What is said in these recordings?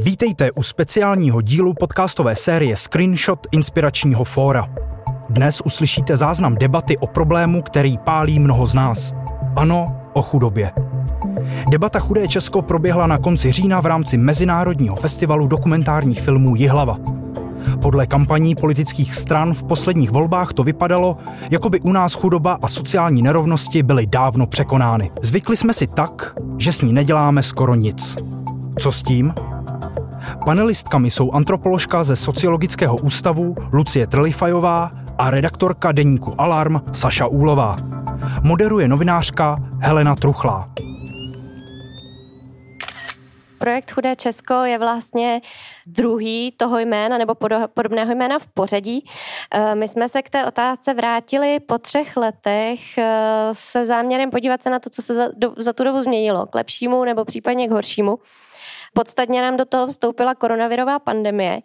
Vítejte u speciálního dílu podcastové série Screenshot Inspiračního fóra. Dnes uslyšíte záznam debaty o problému, který pálí mnoho z nás. Ano, o chudobě. Debata Chudé Česko proběhla na konci října v rámci Mezinárodního festivalu dokumentárních filmů Jihlava. Podle kampaní politických stran v posledních volbách to vypadalo, jako by u nás chudoba a sociální nerovnosti byly dávno překonány. Zvykli jsme si tak, že s ní neděláme skoro nic. Co s tím? Panelistkami jsou antropoložka ze Sociologického ústavu Lucie Trlifajová a redaktorka deníku Alarm Saša Úlová. Moderuje novinářka Helena Truchlá. Projekt Chudé Česko je vlastně druhý toho jména nebo podobného jména v pořadí. Eh, my jsme se k té otázce vrátili po třech letech eh, se záměrem podívat se na to, co se za, za tu dobu změnilo, k lepšímu nebo případně k horšímu. Podstatně nám do toho vstoupila koronavirová pandemie,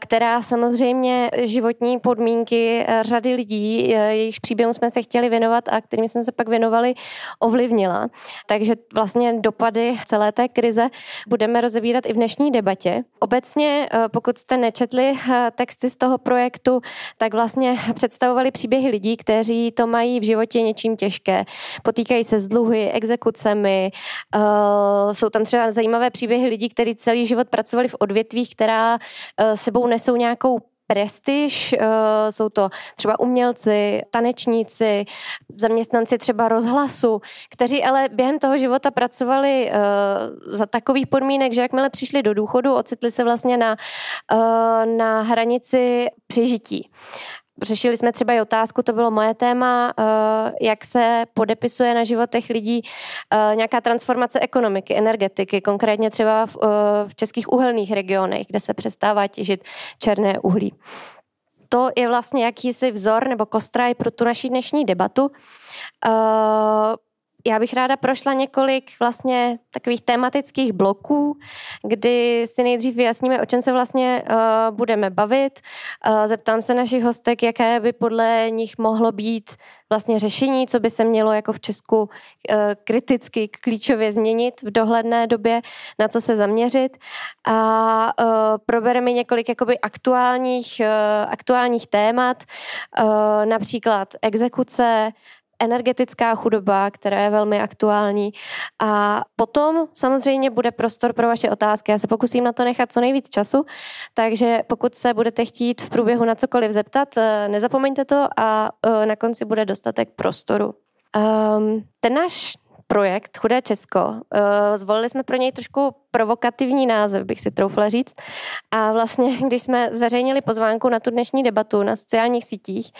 která samozřejmě životní podmínky eh, řady lidí, eh, jejichž příběhům jsme se chtěli věnovat a kterými jsme se pak věnovali, ovlivnila. Takže vlastně dopady celé té krize budeme rozebírat i v dnešní debatě. Obecně, eh, pokud jste nečetli texty z toho projektu, tak vlastně představovali příběhy lidí, kteří to mají v životě něčím těžké. Potýkají se s dluhy, exekucemi, jsou tam třeba zajímavé příběhy lidí, kteří celý život pracovali v odvětvích, která eh, sebou nesou nějakou prestiž, eh, jsou to třeba umělci, tanečníci, zaměstnanci třeba rozhlasu, kteří ale během toho života pracovali eh, za takových podmínek, že jakmile přišli do důchodu, ocitli se vlastně na, na hranici přežití. Řešili jsme třeba i otázku, to bylo moje téma, eh, jak se podepisuje na životech lidí eh, nějaká transformace ekonomiky, energetiky, konkrétně třeba v, eh, v českých uhelných regionech, kde se přestává těžit černé uhlí. To je vlastně jakýsi vzor nebo kostraj pro tu naší dnešní debatu já bych ráda prošla několik vlastně takových tematických bloků, kdy si nejdřív vyjasníme, o čem se vlastně uh, budeme bavit. Uh, zeptám se našich hostek, jaké by podle nich mohlo být vlastně řešení, co by se mělo jako v Česku uh, kriticky, klíčově změnit v dohledné době, na co se zaměřit. A uh, probereme několik jakoby aktuálních, uh, aktuálních témat, například exekuce, energetická chudoba, která je velmi aktuální. A potom samozřejmě bude prostor pro vaše otázky. Já se pokusím na to nechat co nejvíc času, takže pokud se budete chtít v průběhu na cokoliv zeptat, eh, nezapomeňte to a eh, na konci bude dostatek prostoru. Um, ten náš projekt Chudé Česko. Eh, zvolili jsme pro něj trošku provokativní název, bych si troufla říct. A vlastně, když jsme zveřejnili pozvánku na tu dnešní debatu na sociálních sítích,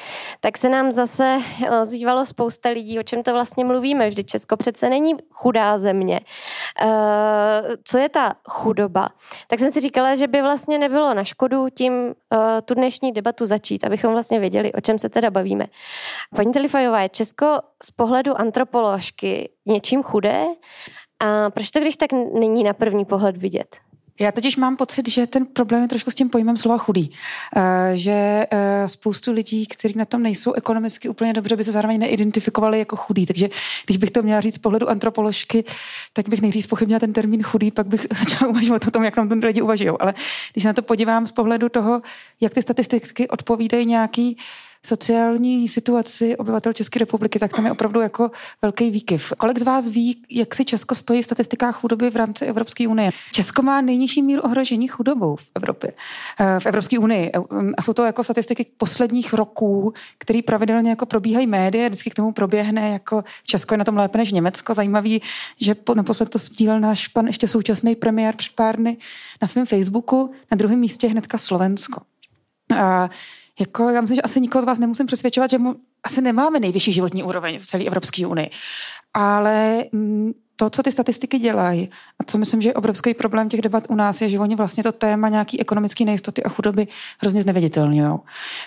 tak se nám zase ozývalo spousta lidí, o čem to vlastně mluvíme. Vždy Česko přece není chudá země. Eh, co je ta chudoba? Tak jsem si říkala, že by vlastně nebylo na škodu tím eh, tu dnešní debatu začít, abychom vlastně věděli, o čem se teda bavíme. Paní Telifajová, je Česko z pohledu antropoložky něčím chudé? A proč to, když tak není na první pohled vidět? Já totiž mám pocit, že ten problém je trošku s tím pojmem slova chudý. Eh, že eh, spoustu lidí, kteří na tom nejsou ekonomicky úplně dobře, by se zároveň neidentifikovali jako chudý. Takže když bych to měla říct z pohledu antropoložky, tak bych nejdřív pochybnila ten termín chudý, pak bych začala uvažovat o tom, jak tam ten lidi uvažují. Ale když se na to podívám z pohledu toho, jak ty statistiky odpovídají nějaký sociální situaci obyvatel České republiky, tak tam je opravdu jako velký výkyv. Kolik z vás ví, jak si Česko stojí v statistikách chudoby v rámci Evropské unie? Česko má nejnižší míru ohrožení chudobou v Evropě, eh, v Evropské unii. A jsou to jako statistiky posledních roků, které pravidelně jako probíhají média, vždycky k tomu proběhne jako Česko je na tom lépe než Německo. Zajímavý, že naposled to sdílel náš pan ještě současný premiér před pár dny na svém Facebooku, na druhém místě hnedka Slovensko. A jako já myslím, že asi nikoho z vás nemusím přesvědčovat, že mu asi nemáme nejvyšší životní úroveň v celé Evropské unii. Ale mm, to, co ty statistiky dělají, a co myslím, že je obrovský problém těch debat u nás, je, že oni vlastně to téma nějaký ekonomické nejistoty a chudoby hrozně zneviditelňují.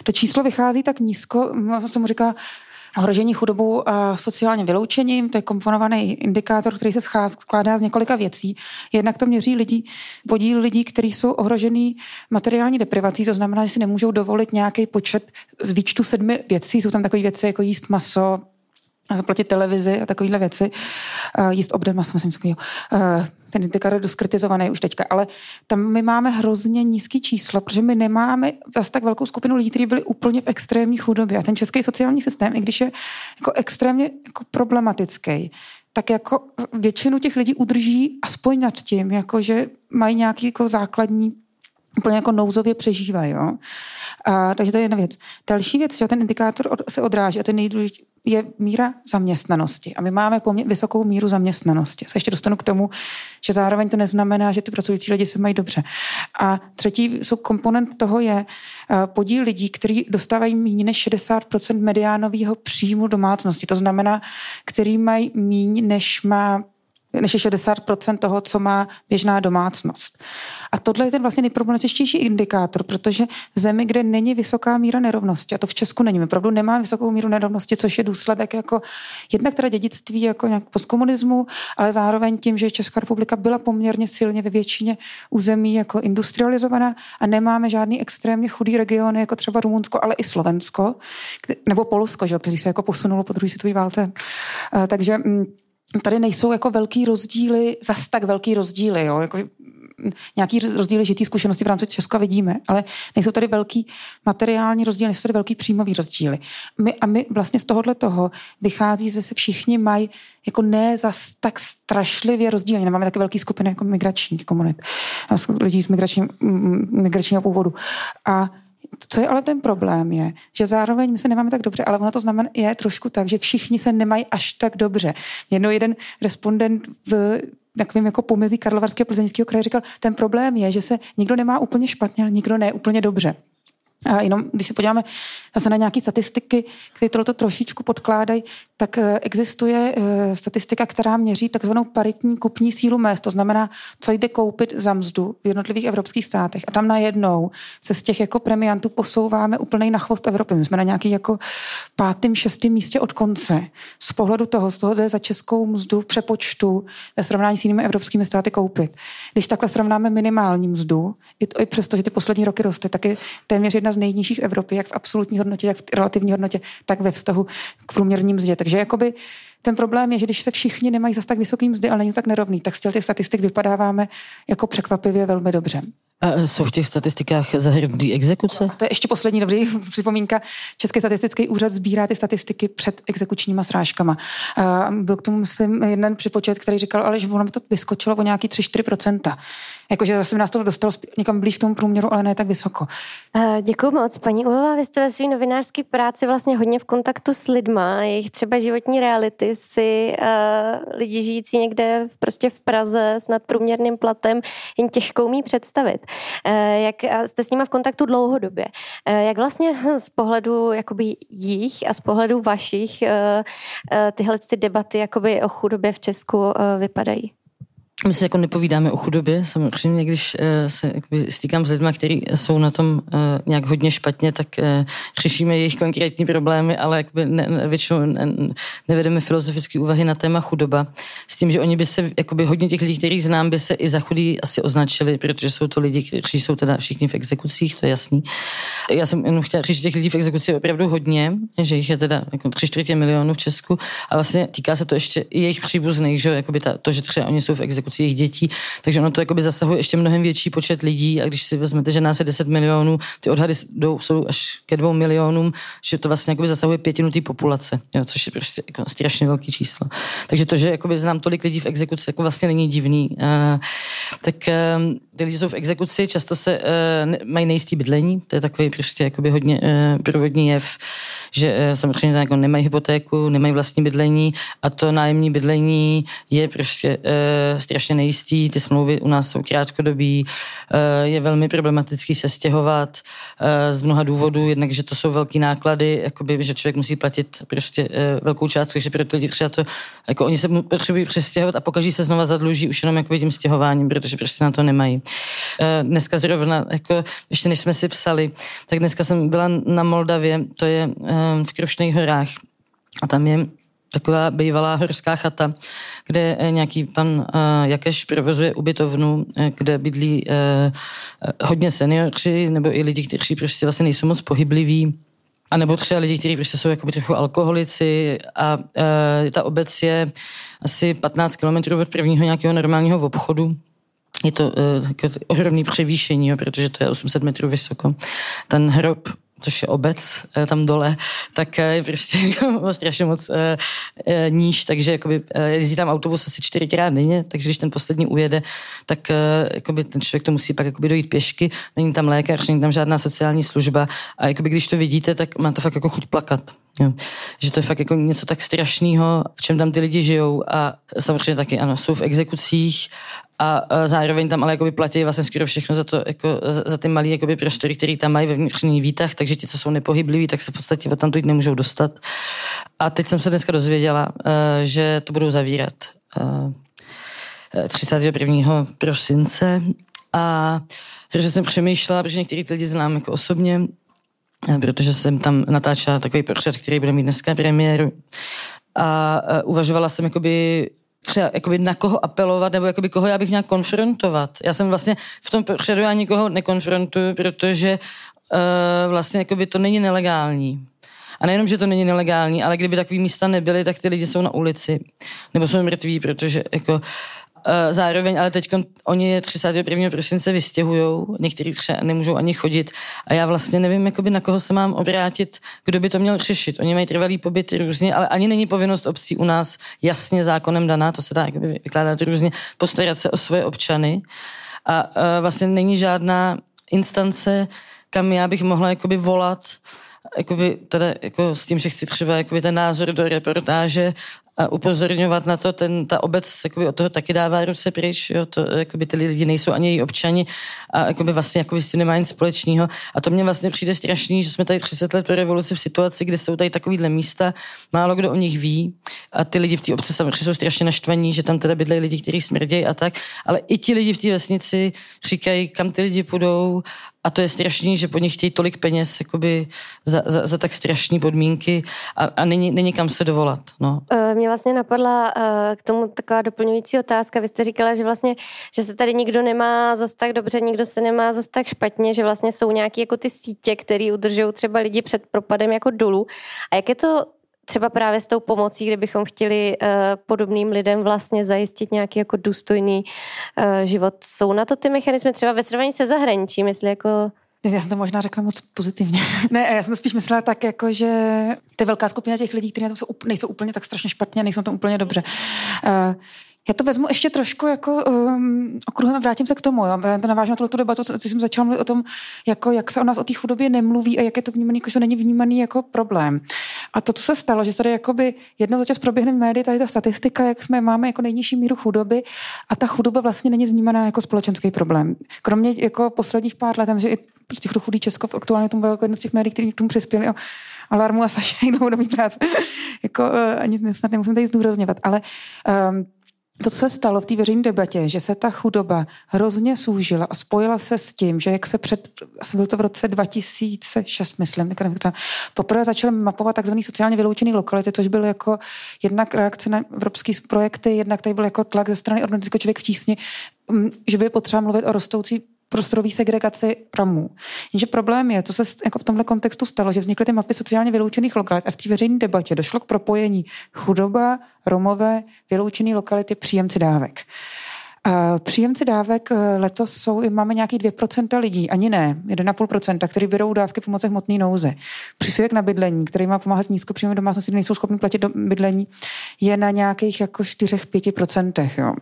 To číslo vychází tak nízko, se mu říká ohrožení chudobou a sociálním vyloučením. To je komponovaný indikátor, který se skládá z několika věcí. Jednak to měří lidi, podíl lidí, kteří jsou ohrožený materiální deprivací, to znamená, že si nemůžou dovolit nějaký počet z výčtu sedmi věcí. Jsou tam takové věci jako jíst maso, zaplatit televizi a takovéhle věci, uh, jíst obden maso, myslím, uh, ten indikár je dost kritizovaný už teďka, ale tam my máme hrozně nízký číslo, protože my nemáme zase tak velkou skupinu lidí, kteří byli úplně v extrémní chudobě. A ten český sociální systém, i když je jako extrémně jako problematický, tak jako většinu těch lidí udrží aspoň nad tím, jako že mají nějaký jako základní úplně jako nouzově přežívají. Jo? A, takže to je jedna věc. Další věc, že ten indikátor od, se odráží a ten nejdůležitější je míra zaměstnanosti. A my máme poměr, vysokou míru zaměstnanosti. Se ještě dostanu k tomu, že zároveň to neznamená, že ty pracující lidi se mají dobře. A třetí komponent toho je uh, podíl lidí, kteří dostávají méně než 60% mediánového příjmu domácnosti. To znamená, který mají méně než má než je 60% toho, co má běžná domácnost. A tohle je ten vlastně nejproblematičtější indikátor, protože v zemi, kde není vysoká míra nerovnosti, a to v Česku není, my opravdu nemáme vysokou míru nerovnosti, což je důsledek jako jednak teda dědictví jako nějak postkomunismu, ale zároveň tím, že Česká republika byla poměrně silně ve většině území jako industrializovaná a nemáme žádný extrémně chudý regiony, jako třeba Rumunsko, ale i Slovensko, nebo Polsko, že, který se jako posunulo po druhé světové válce. Eh, takže mm, tady nejsou jako velký rozdíly, zas tak velký rozdíly, jo, jako nějaký rozdíly žitý zkušenosti v rámci Česka vidíme, ale nejsou tady velký materiální rozdíly, nejsou tady velký příjmový rozdíly. My, a my vlastně z tohohle toho vychází, že se všichni mají jako ne zas tak strašlivě rozdílně. Nemáme také velký skupiny jako migračních komunit, lidí z migračním, migračního původu. A co je ale ten problém je, že zároveň my se nemáme tak dobře, ale ono to znamená je trošku tak, že všichni se nemají až tak dobře. Jednou jeden respondent v takovým jako pomezí Karlovarského Plzeňského kraje říkal, ten problém je, že se nikdo nemá úplně špatně, ale nikdo ne úplně dobře. A jenom, když se podíváme zase na nějaké statistiky, které tohle trošičku podkládají, tak eh, existuje eh, statistika, která měří takzvanou paritní kupní sílu mest, to znamená, co jde koupit za mzdu v jednotlivých evropských státech. A tam najednou se z těch jako premiantů posouváme úplně na chvost Evropy. My jsme na nějaký jako pátým, šestým místě od konce. Z pohledu toho, z toho jde za českou mzdu v přepočtu ve srovnání s jinými evropskými státy koupit. Když takhle srovnáme minimální mzdu, i, to, i přesto, že ty poslední roky roste, tak je téměř jedna z nejnižších v Evropě, jak v absolutní hodnotě, jak v relativní hodnotě, tak ve vztahu k průměrním mzdě. Takže jakoby ten problém je, že když se všichni nemají zase tak vysoký mzdy, ale není to tak nerovný, tak z těch statistik vypadáváme jako překvapivě velmi dobře. A jsou v těch statistikách zahrnuté exekuce? A to je ještě poslední dobrý připomínka. Český statistický úřad sbírá ty statistiky před exekučníma srážkama. A byl k tomu, myslím, jeden připočet, který říkal, ale že ono by to vyskočilo o nějaký 3-4%. Jakože zase nás to dostalo někam blíž k tomu průměru, ale ne tak vysoko. Děkuji moc. Paní Ulová, vy jste ve své novinářské práci vlastně hodně v kontaktu s lidma, jejich třeba životní reality si uh, lidi žijící někde v, prostě v Praze s nadprůměrným platem jen těžko umí představit. Uh, jak jste s nimi v kontaktu dlouhodobě. Uh, jak vlastně z pohledu jakoby jich a z pohledu vašich uh, uh, tyhle ty debaty jakoby o chudobě v Česku uh, vypadají? My se jako nepovídáme o chudobě, samozřejmě, když uh, se stýkám s lidmi, kteří jsou na tom uh, nějak hodně špatně, tak uh, řešíme jejich konkrétní problémy, ale jakoby ne, většinou ne, nevedeme filozofické úvahy na téma chudoba. S tím, že oni by se, jakoby hodně těch lidí, kterých znám, by se i za chudý asi označili, protože jsou to lidi, kteří jsou teda všichni v exekucích, to je jasný. Já jsem jenom chtěla říct, že těch lidí v exekuci je opravdu hodně, že jich je teda jako tři čtvrtě milionů v Česku a vlastně týká se to ještě i jejich příbuzných, že jakoby ta, to, že třeba oni jsou v exekuci exekucí jejich dětí, takže ono to jakoby zasahuje ještě mnohem větší počet lidí a když si vezmete, že nás je 10 milionů, ty odhady jdou, jsou až ke dvou milionům, že to vlastně jakoby zasahuje pětinu té populace, jo, což je prostě jako strašně velký číslo. Takže to, že jakoby znám tolik lidí v exekuci, jako vlastně není divný. Uh, tak uh, ty lidi jsou v exekuci, často se uh, mají nejistý bydlení, to je takový prostě jakoby hodně uh, provodní jev, že uh, samozřejmě jako nemají hypotéku, nemají vlastní bydlení a to nájemní bydlení je prostě uh, strašně nejistý, ty smlouvy u nás jsou krátkodobí, uh, je velmi problematický se stěhovat uh, z mnoha důvodů, jednak, že to jsou velký náklady, jakoby, že člověk musí platit prostě uh, velkou částku, takže pro ty lidi třeba to, jako oni se potřebují přestěhovat a pokaží se znova zadluží už jenom jakoby tím stěhováním, protože prostě na to nemají. Dneska zrovna, jako ještě než jsme si psali, tak dneska jsem byla na Moldavě, to je v Krušných horách a tam je taková bývalá horská chata, kde eh, nějaký pan uh, Jakeš provozuje ubytovnu, eh, kde bydlí hodně seniori nebo i lidi, kteří prostě vlastně nejsou moc pohybliví A nebo třeba lidi, kteří prostě jsou jakoby trochu alkoholici a e, ta obec je asi 15 kilometrů od prvního nějakého normálního obchodu. Je to e, ohromný převýšení, jo, protože to je 800 metrů vysoko. Ten hrob což je obec eh, tam dole, tak eh, je prostě jako strašně moc eh, níž, takže jakoby, jezdí tam autobus asi čtyřikrát denně, takže když ten poslední ujede, tak jakoby, ten člověk to musí pak jakoby dojít pěšky, není tam lékař, není tam žádná sociální služba a jakoby, když to vidíte, tak má to fakt jako chuť plakat. Jo. Že to je fakt jako něco tak strašného, v čem tam ty lidi žijou a samozřejmě taky ano, jsou v exekucích a zároveň tam ale jakoby platí vlastně skoro všechno za, to, jako, za, ty malé prostory, které tam mají ve vnitřních výtah, takže ti, co jsou nepohybliví, tak se v podstatě od tam nemůžou dostat. A teď jsem se dneska dozvěděla, eh, že to budou zavírat 31. Eh, prosince a že jsem přemýšlela, protože některý lidi znám jako osobně, eh, protože jsem tam natáčela takový pořad, který bude mít dneska premiéru. A uvažovala jsem jakoby třeba jakoby na koho apelovat, nebo jakoby koho já bych měla konfrontovat. Já jsem vlastně v tom předu já nikoho nekonfrontuju, protože uh, vlastně jakoby to není nelegální. A nejenom, že to není nelegální, ale kdyby takový místa nebyly, tak ty lidi jsou na ulici. Nebo jsou mrtví, protože jako Eh, zároveň, ale teď oni 31. prosince vystěhují, někteří třeba nemůžou ani chodit a já vlastně nevím, jakoby na koho se mám obrátit, kdo by to měl řešit. Oni mají trvalý pobyt různě, ale ani není povinnost obcí u nás jasně zákonem daná, to se dá jakoby vykládat různě, postarat se o svoje občany a uh, vlastně není žádná instance, kam já bych mohla jakoby volat, jakoby teda jako s tím, že chci třeba jakoby ten názor do reportáže a upozorňovat na to, ten, ta obec jakoby, od toho taky dává ruce pryč, jo, to, jakoby, ty lidi nejsou ani její občani a jakoby, vlastně jakoby, s tím nemá nic společného. A to mně vlastně přijde strašný, že jsme tady 30 let po revoluci v situaci, kde jsou tady takovýhle místa, málo kdo o nich ví a ty lidi v té obci samozřejmě jsou strašně naštvaní, že tam teda bydlejí lidi, kteří smrdějí a tak, ale i ti lidi v té vesnici říkají, kam ty lidi půjdou a to je strašný, že po nich chtějí tolik peněz jakoby, za, za, za tak strašné podmínky a, a není, není kam se dovolat. No. Eh, mě vlastně napadla eh, k tomu taková doplňující otázka. Vy jste říkala, že vlastně, že se tady nikdo nemá zas tak dobře, nikdo se nemá zas tak špatně, že vlastně jsou nějaké jako ty sítě, které udržují třeba lidi před propadem jako dolů. A jak je to třeba právě s tou pomocí, kdybychom chtěli uh, podobným lidem vlastně zajistit nějaký jako důstojný uh, život. Jsou na to ty mechanismy třeba ve srovnání se zahraničím, jestli jako já jsem to možná řekla moc pozitivně. ne, já jsem to spíš myslela tak, jako, že ty velká skupina těch lidí, kteří na tom jsou, nejsou úplně tak strašně špatně, nejsou tam úplně dobře. Uh, já to vezmu ještě trošku jako um, okruhem vrátím se k tomu. Jo. Navážu na tuto debatu, co, co jsem začala mluvit o tom, jako, jak se o nás o té chudobě nemluví a jak je to vnímané, jako, že to není vnímaný jako problém. A to, co se stalo, že tady jakoby jedno za čas proběhne v médii, tady ta statistika, jak jsme máme jako nejnižší míru chudoby a ta chudoba vlastně není vnímaná jako společenský problém. Kromě jako posledních pár let, že i prostě chudý Česko v aktuálně tomu jako jedno z těch médií, který k tomu přispěli, jo, Alarmu a Saša dlouhodobý práce. jako, uh, ani snad nemusím tady zdůrazňovat, ale um, to, co se stalo v té veřejné debatě, že se ta chudoba hrozně soužila a spojila se s tím, že jak se před, asi byl to v roce 2006, myslím, poprvé začaly mapovat takzvaný sociálně vyloučený lokality, což bylo jako jednak reakce na evropské projekty, jednak tady byl jako tlak ze strany organizace Člověk v tísni, mm, že by potřeba mluvit o rostoucí prostorový segregaci Romů. Jenže problém je, co se jako v tomhle kontextu stalo, že vznikly ty mapy sociálně vyloučených lokalit a v té veřejné debatě došlo k propojení chudoba, Romové, vyloučené lokality, příjemci dávek. Příjemci dávek eh, letos jsou, máme nějaký 2% lidí, ani ne, 1,5%, který berou dávky pomoci hmotné nouze. Příspěvek na bydlení, který má pomáhat nízkopříjemné domácnosti, nejsou schopni platit do bydlení, je na nějakých jako 4-5%. Jo.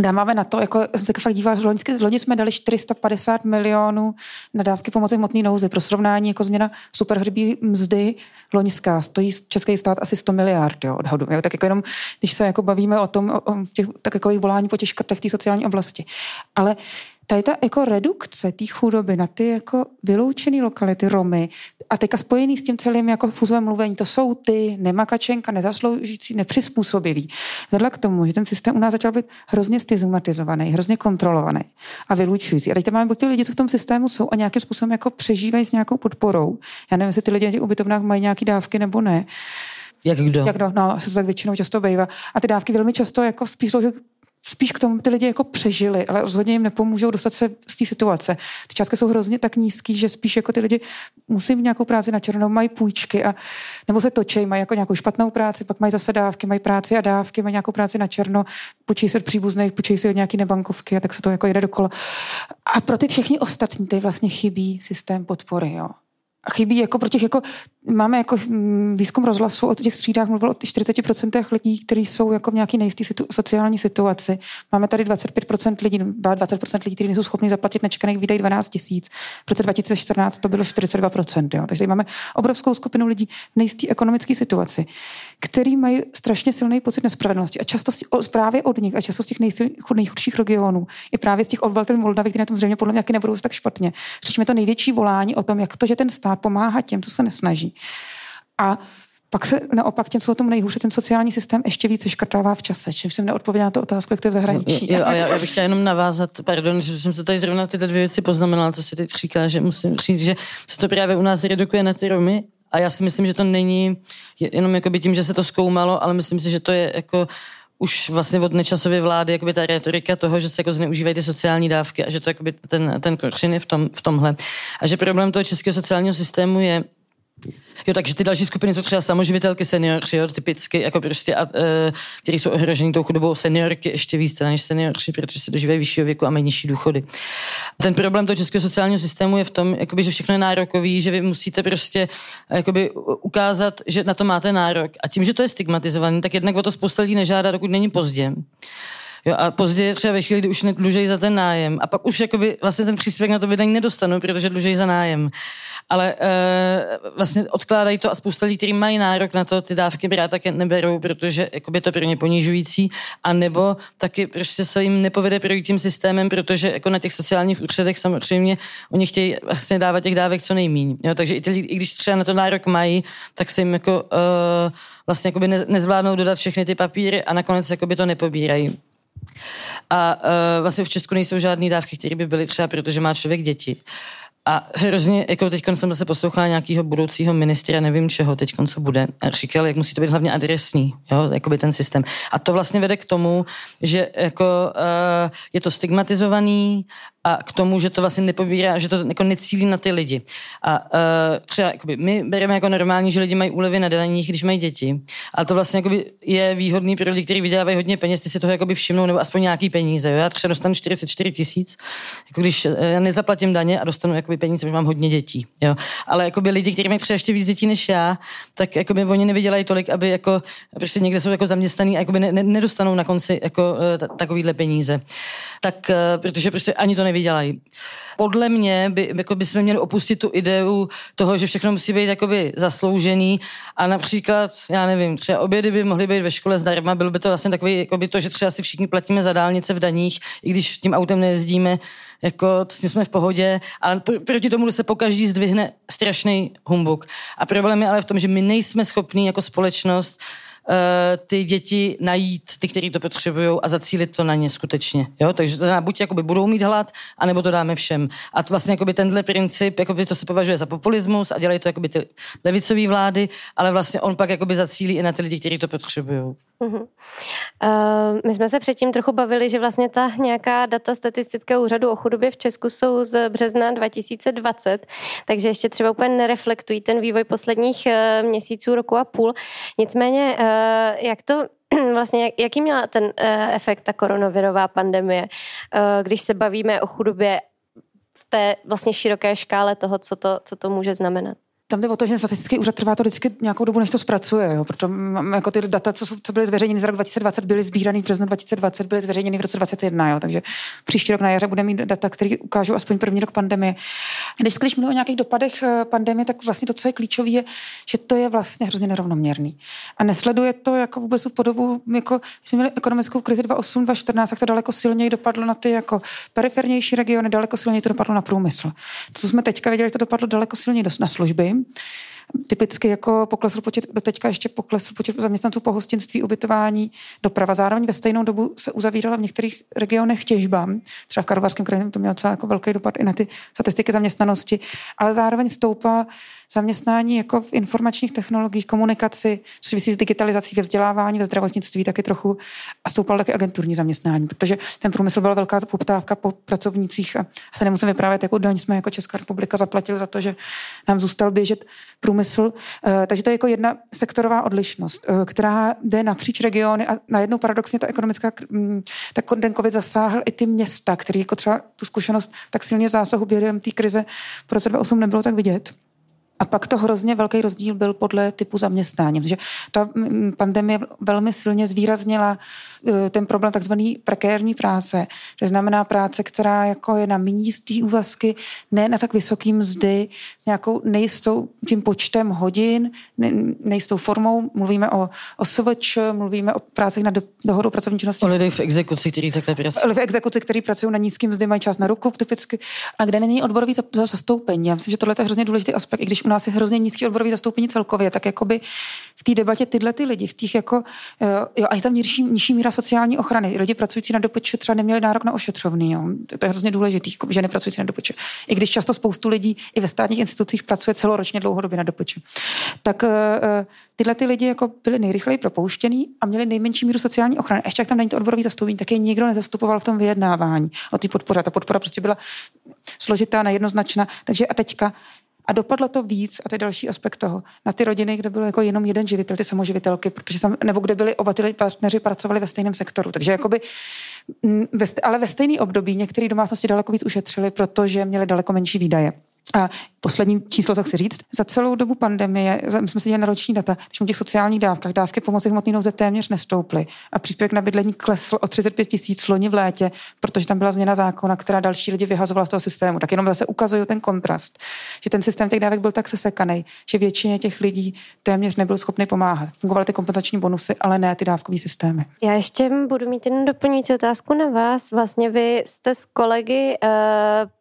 Dáváme na to, jako jsem se fakt dívala, že loni jsme dali 450 milionů na dávky pomoci hmotné nouzy. Pro srovnání jako změna superhrbí mzdy loňská stojí český stát asi 100 miliard jo, odhadu. Jo. Tak jako jenom, když se jako bavíme o tom, o, o těch, tak jako volání po těch škrtech té sociální oblasti. Ale tady ta jako redukce té chudoby na ty jako vyloučené lokality Romy a teďka spojený s tím celým jako fuzovém mluvení, to jsou ty nemakačenka, nezasloužící, nepřizpůsobiví. Vedla k tomu, že ten systém u nás začal být hrozně stigmatizovaný, hrozně kontrolovaný a vylučující. A teď tam máme buď ty lidi, co v tom systému jsou a nějakým způsobem jako přežívají s nějakou podporou. Já nevím, jestli ty lidi na těch ubytovnách mají nějaké dávky nebo ne. Jak kdo? Jak kdo, no, se tak většinou často bývá. A ty dávky velmi často jako spíš spíš k tomu ty lidi jako přežili, ale rozhodně jim nepomůžou dostat se z té situace. Ty částky jsou hrozně tak nízký, že spíš jako ty lidi musí mít nějakou práci na černou, mají půjčky a nebo se točí, mají jako nějakou špatnou práci, pak mají zase dávky, mají práci a dávky, mají nějakou práci na černo, počíjí se od příbuzných, počíjí se od nějaké nebankovky a tak se to jako jede dokola. A pro ty všichni ostatní ty vlastně chybí systém podpory. Jo chybí jako pro těch, jako, máme jako mm, výzkum rozhlasu o těch střídách, mluvil o 40% lidí, kteří jsou jako v nějaké nejisté situ, sociální situaci. Máme tady 25% lidí, 20% lidí, kteří nejsou schopni zaplatit nečekaných výdej 12 tisíc. V roce 2014 to bylo 42%. Jo. Takže máme obrovskou skupinu lidí v nejisté ekonomické situaci, který mají strašně silný pocit nespravedlnosti. A často si, právě od nich a často z těch nejchudších regionů, i právě z těch odvaltel Moldavy, které na tom zřejmě podle mě nebudou tak špatně. Slyšíme to největší volání o tom, jak to, že ten stát pomáhá těm, co se nesnaží. A pak se naopak těm, co o tom nejhůře, ten sociální systém ještě více škrtává v čase. Čím jsem neodpověděla na to otázku, jak to je v zahraničí. Jo, ale já, já bych chtěla jenom navázat, pardon, že jsem se tady zrovna tyhle dvě věci poznamenala, co si teď říká, že musím říct, že se to právě u nás redukuje na ty Romy a já si myslím, že to není jenom tím, že se to zkoumalo, ale myslím si, že to je jako už vlastně od nečasové vlády jakoby ta retorika toho, že se jako zneužívají ty sociální dávky a že to jakoby ten, ten kořen je v, tom, v tomhle. A že problém toho českého sociálního systému je, Jo, takže ty další skupiny jsou třeba samoživitelky, seniorky, jo, typicky, jako prostě, a, e, který jsou ohroženi tou chudobou seniorky ještě víc než seniorky, protože se dožívají vyššího věku a mají nižší důchody. Ten problém toho českého sociálního systému je v tom, jakoby, že všechno je nárokový, že vy musíte prostě jakoby, ukázat, že na to máte nárok. A tím, že to je stigmatizovaný, tak jednak o to spousta lidí nežádá, dokud není pozdě. Jo, a později třeba ve chvíli, kdy už dlužej za ten nájem. A pak už jakoby vlastně ten příspěvek na to bydlení nedostanu, protože dlužej za nájem. Ale e, vlastně odkládají to a spousta lidí, kteří mají nárok na to, ty dávky brát také neberou, protože jakoby to pro ně ponižující. A nebo taky prostě se jim nepovede projít tím systémem, protože jako na těch sociálních úřadech samozřejmě oni chtějí vlastně dávat těch dávek co nejmíň. Jo, takže i, ty, i když třeba na to nárok mají, tak se jim jako e, vlastně jakoby ne, nezvládnou dodat všechny ty papíry a nakonec jakoby to nepobírají. A uh, vlastně v Česku nejsou žádné dávky, které by byly třeba, protože má člověk děti. A hrozně, jako teď jsem zase poslouchala nějakého budoucího ministra, nevím čeho teď, co bude, a říkal, jak musí to být hlavně adresní, jo, jakoby ten systém. A to vlastně vede k tomu, že jako uh, je to stigmatizovaný a k tomu, že to vlastně nepobírá, že to jako necílí na ty lidi. A uh, třeba jakoby, my bereme jako normální, že lidi mají úlevy na daních, když mají děti. A to vlastně jakoby, je výhodný pro lidi, kteří vydělávají hodně peněz, ty si toho jakoby všimnou, nebo aspoň nějaký peníze. Jo? Já třeba dostanu 44 tisíc, jako když eh, já nezaplatím daně a dostanu jakoby, peníze, protože mám hodně dětí. Jo? Ale jakoby, lidi, kteří mají třeba ještě víc dětí než já, tak jakoby, oni nevydělají tolik, aby jako, prostě někde jsou jako zaměstnaný a jakoby, ne, nedostanou na konci jako, eh, takovýhle peníze. Tak, uh, protože prostě ani to nevydělají. Podle mě by, jako by jsme měli opustit tu ideu toho, že všechno musí být jakoby zasloužený a například, já nevím, třeba obědy by mohly být ve škole zdarma, bylo by to vlastně takový, jakoby to, že třeba si všichni platíme za dálnice v daních, i když tím autem nejezdíme, jako s tím jsme v pohodě, ale proti tomu se pokaždý zdvihne strašný humbuk. A problém je ale v tom, že my nejsme schopní jako společnost ty děti najít, ty, kteří to potřebují a zacílit to na ně skutečně. Jo? Takže to buď jakoby budou mít hlad, anebo to dáme všem. A to vlastně jakoby tenhle princip, jakoby to se považuje za populismus a dělají to jakoby ty levicové vlády, ale vlastně on pak jakoby zacílí i na ty lidi, kteří to potřebují. Uh-huh. Uh, my jsme se předtím trochu bavili, že vlastně ta nějaká data statistického úřadu o chudobě v Česku jsou z března 2020, takže ještě třeba úplně nereflektují ten vývoj posledních uh, měsíců, roku a půl. Nicméně, uh, jak to vlastně, jaký měla ten uh, efekt ta koronavirová pandemie, když se bavíme o chudobě v té vlastně široké škále toho, co to, co to může znamenat? Tam jde o to, že statistický úřad trvá to vždycky nějakou dobu, než to zpracuje. Jo. Proto jako ty data, co, co byly zveřejněny z roku 2020, byly sbírané v březnu 2020, byly zveřejněny v roce 2021. Jo. Takže příští rok na jaře bude mít data, které ukážou aspoň první rok pandemie. Když, když mluvím o nějakých dopadech eh, pandemie, tak vlastně to, co je klíčové, je, že to je vlastně hrozně nerovnoměrný. A nesleduje to jako vůbec tu podobu, jako když jsme měli ekonomickou krizi 2008, 2014, tak to daleko silněji dopadlo na ty jako perifernější regiony, daleko silněji to dopadlo na průmysl. To, co jsme teďka viděli, to dopadlo daleko silněji na služby. Typicky jako poklesl počet, do teďka ještě poklesl počet zaměstnanců po hostinství, ubytování, doprava. Zároveň ve stejnou dobu se uzavírala v některých regionech těžba. Třeba v Karlovarském kraji to mělo celá jako velký dopad i na ty statistiky zaměstnanosti, ale zároveň stoupá zaměstnání jako v informačních technologiích, komunikaci, což souvisí s digitalizací ve vzdělávání, ve zdravotnictví taky trochu a stoupal taky agenturní zaměstnání, protože ten průmysl byla velká poptávka po pracovnících a se nemusím vyprávět, jakou daň jsme jako Česká republika zaplatili za to, že nám zůstal běžet průmysl. Eh, takže to je jako jedna sektorová odlišnost, eh, která jde napříč regiony a najednou paradoxně ta ekonomická, mm, tak ten COVID zasáhl i ty města, které jako třeba tu zkušenost tak silně zásahu během té krize v roce 2008 nebylo tak vidět. A pak to hrozně velký rozdíl byl podle typu zaměstnání, protože ta pandemie velmi silně zvýraznila eh, ten problém takzvaný prekérní práce. To znamená práce, která jako je na místní úvazky, ne na tak vysoký mzdy, s nějakou nejistou tím počtem hodin, nejistou formou. Mluvíme o, o SVČ, mluvíme o prácích na do, dohodu pracovní činnosti. O lidech v exekuci, kteří takhle pracují. V exekuci, kteří pracují na nízkým mzdy, mají čas na ruku typicky, a kde není odborový zastoupení. Já myslím, že tohle je hrozně důležitý aspekt, i když u nás je hrozně nízký odborový zastoupení celkově, tak jakoby v té debatě tyhle ty lidi, v těch jako, eh, jo, a je tam nižší, nižší míra sociální ochrany. Lidi pracující na dopočet třeba neměli nárok na ošetřovný, jo. To je hrozně důležitý, jako ženy pracující na dopočet. I když často spoustu lidí i ve státních institucích pracuje celoročně dlouhodobě na dopočet. Tak eh, eh, tyhle ty lidi jako byli nejrychleji propouštěný a měli nejmenší míru sociální ochrany. Ještě jak tam není to odborový zastoupení, tak je nikdo nezastupoval v tom vyjednávání o té podpoře. Ta podpora prostě byla složitá, nejednoznačná. Takže a teďka a dopadlo to víc, a to je další aspekt toho, na ty rodiny, kde byl jako jenom jeden živitel, ty samoživitelky, protože sam, nebo kde byli oba ty partneři pracovali ve stejném sektoru. Takže jakoby, ale ve stejný období některé domácnosti daleko víc ušetřili, protože měli daleko menší výdaje. A poslední číslo, co chci říct, za celou dobu pandemie, my jsme si dělali na roční data, když u těch sociálních dávkách, dávky pomoci hmotné nouze téměř nestouply a příspěvek na bydlení klesl o 35 tisíc loni v létě, protože tam byla změna zákona, která další lidi vyhazovala z toho systému. Tak jenom zase ukazuju ten kontrast, že ten systém těch dávek byl tak sesekaný, že většině těch lidí téměř nebyl schopný pomáhat. Fungovaly ty kompenzační bonusy, ale ne ty dávkové systémy. Já ještě budu mít jen doplňující otázku na vás. Vlastně vy jste s kolegy uh,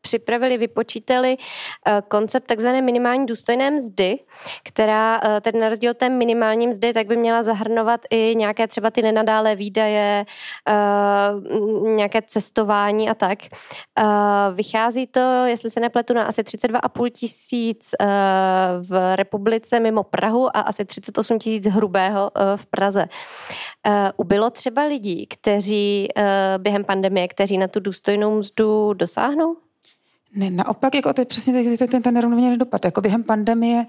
připravili, vypočítali koncept takzvané minimální důstojné mzdy, která uh, tedy na rozdíl té minimální mzdy, tak by měla zahrnovat i nějaké třeba ty nenadále výdaje, uh, nějaké cestování a tak. Vychází to, jestli se nepletu, na asi 32,5 tisíc v republice mimo Prahu a asi 38 tisíc hrubého v Praze. Ubylo třeba lidí, kteří během pandemie, kteří na tu důstojnou mzdu dosáhnou? Ne, naopak, jako to je přesně ten, ten, ten nerovnoměrný dopad. Jako během pandemie,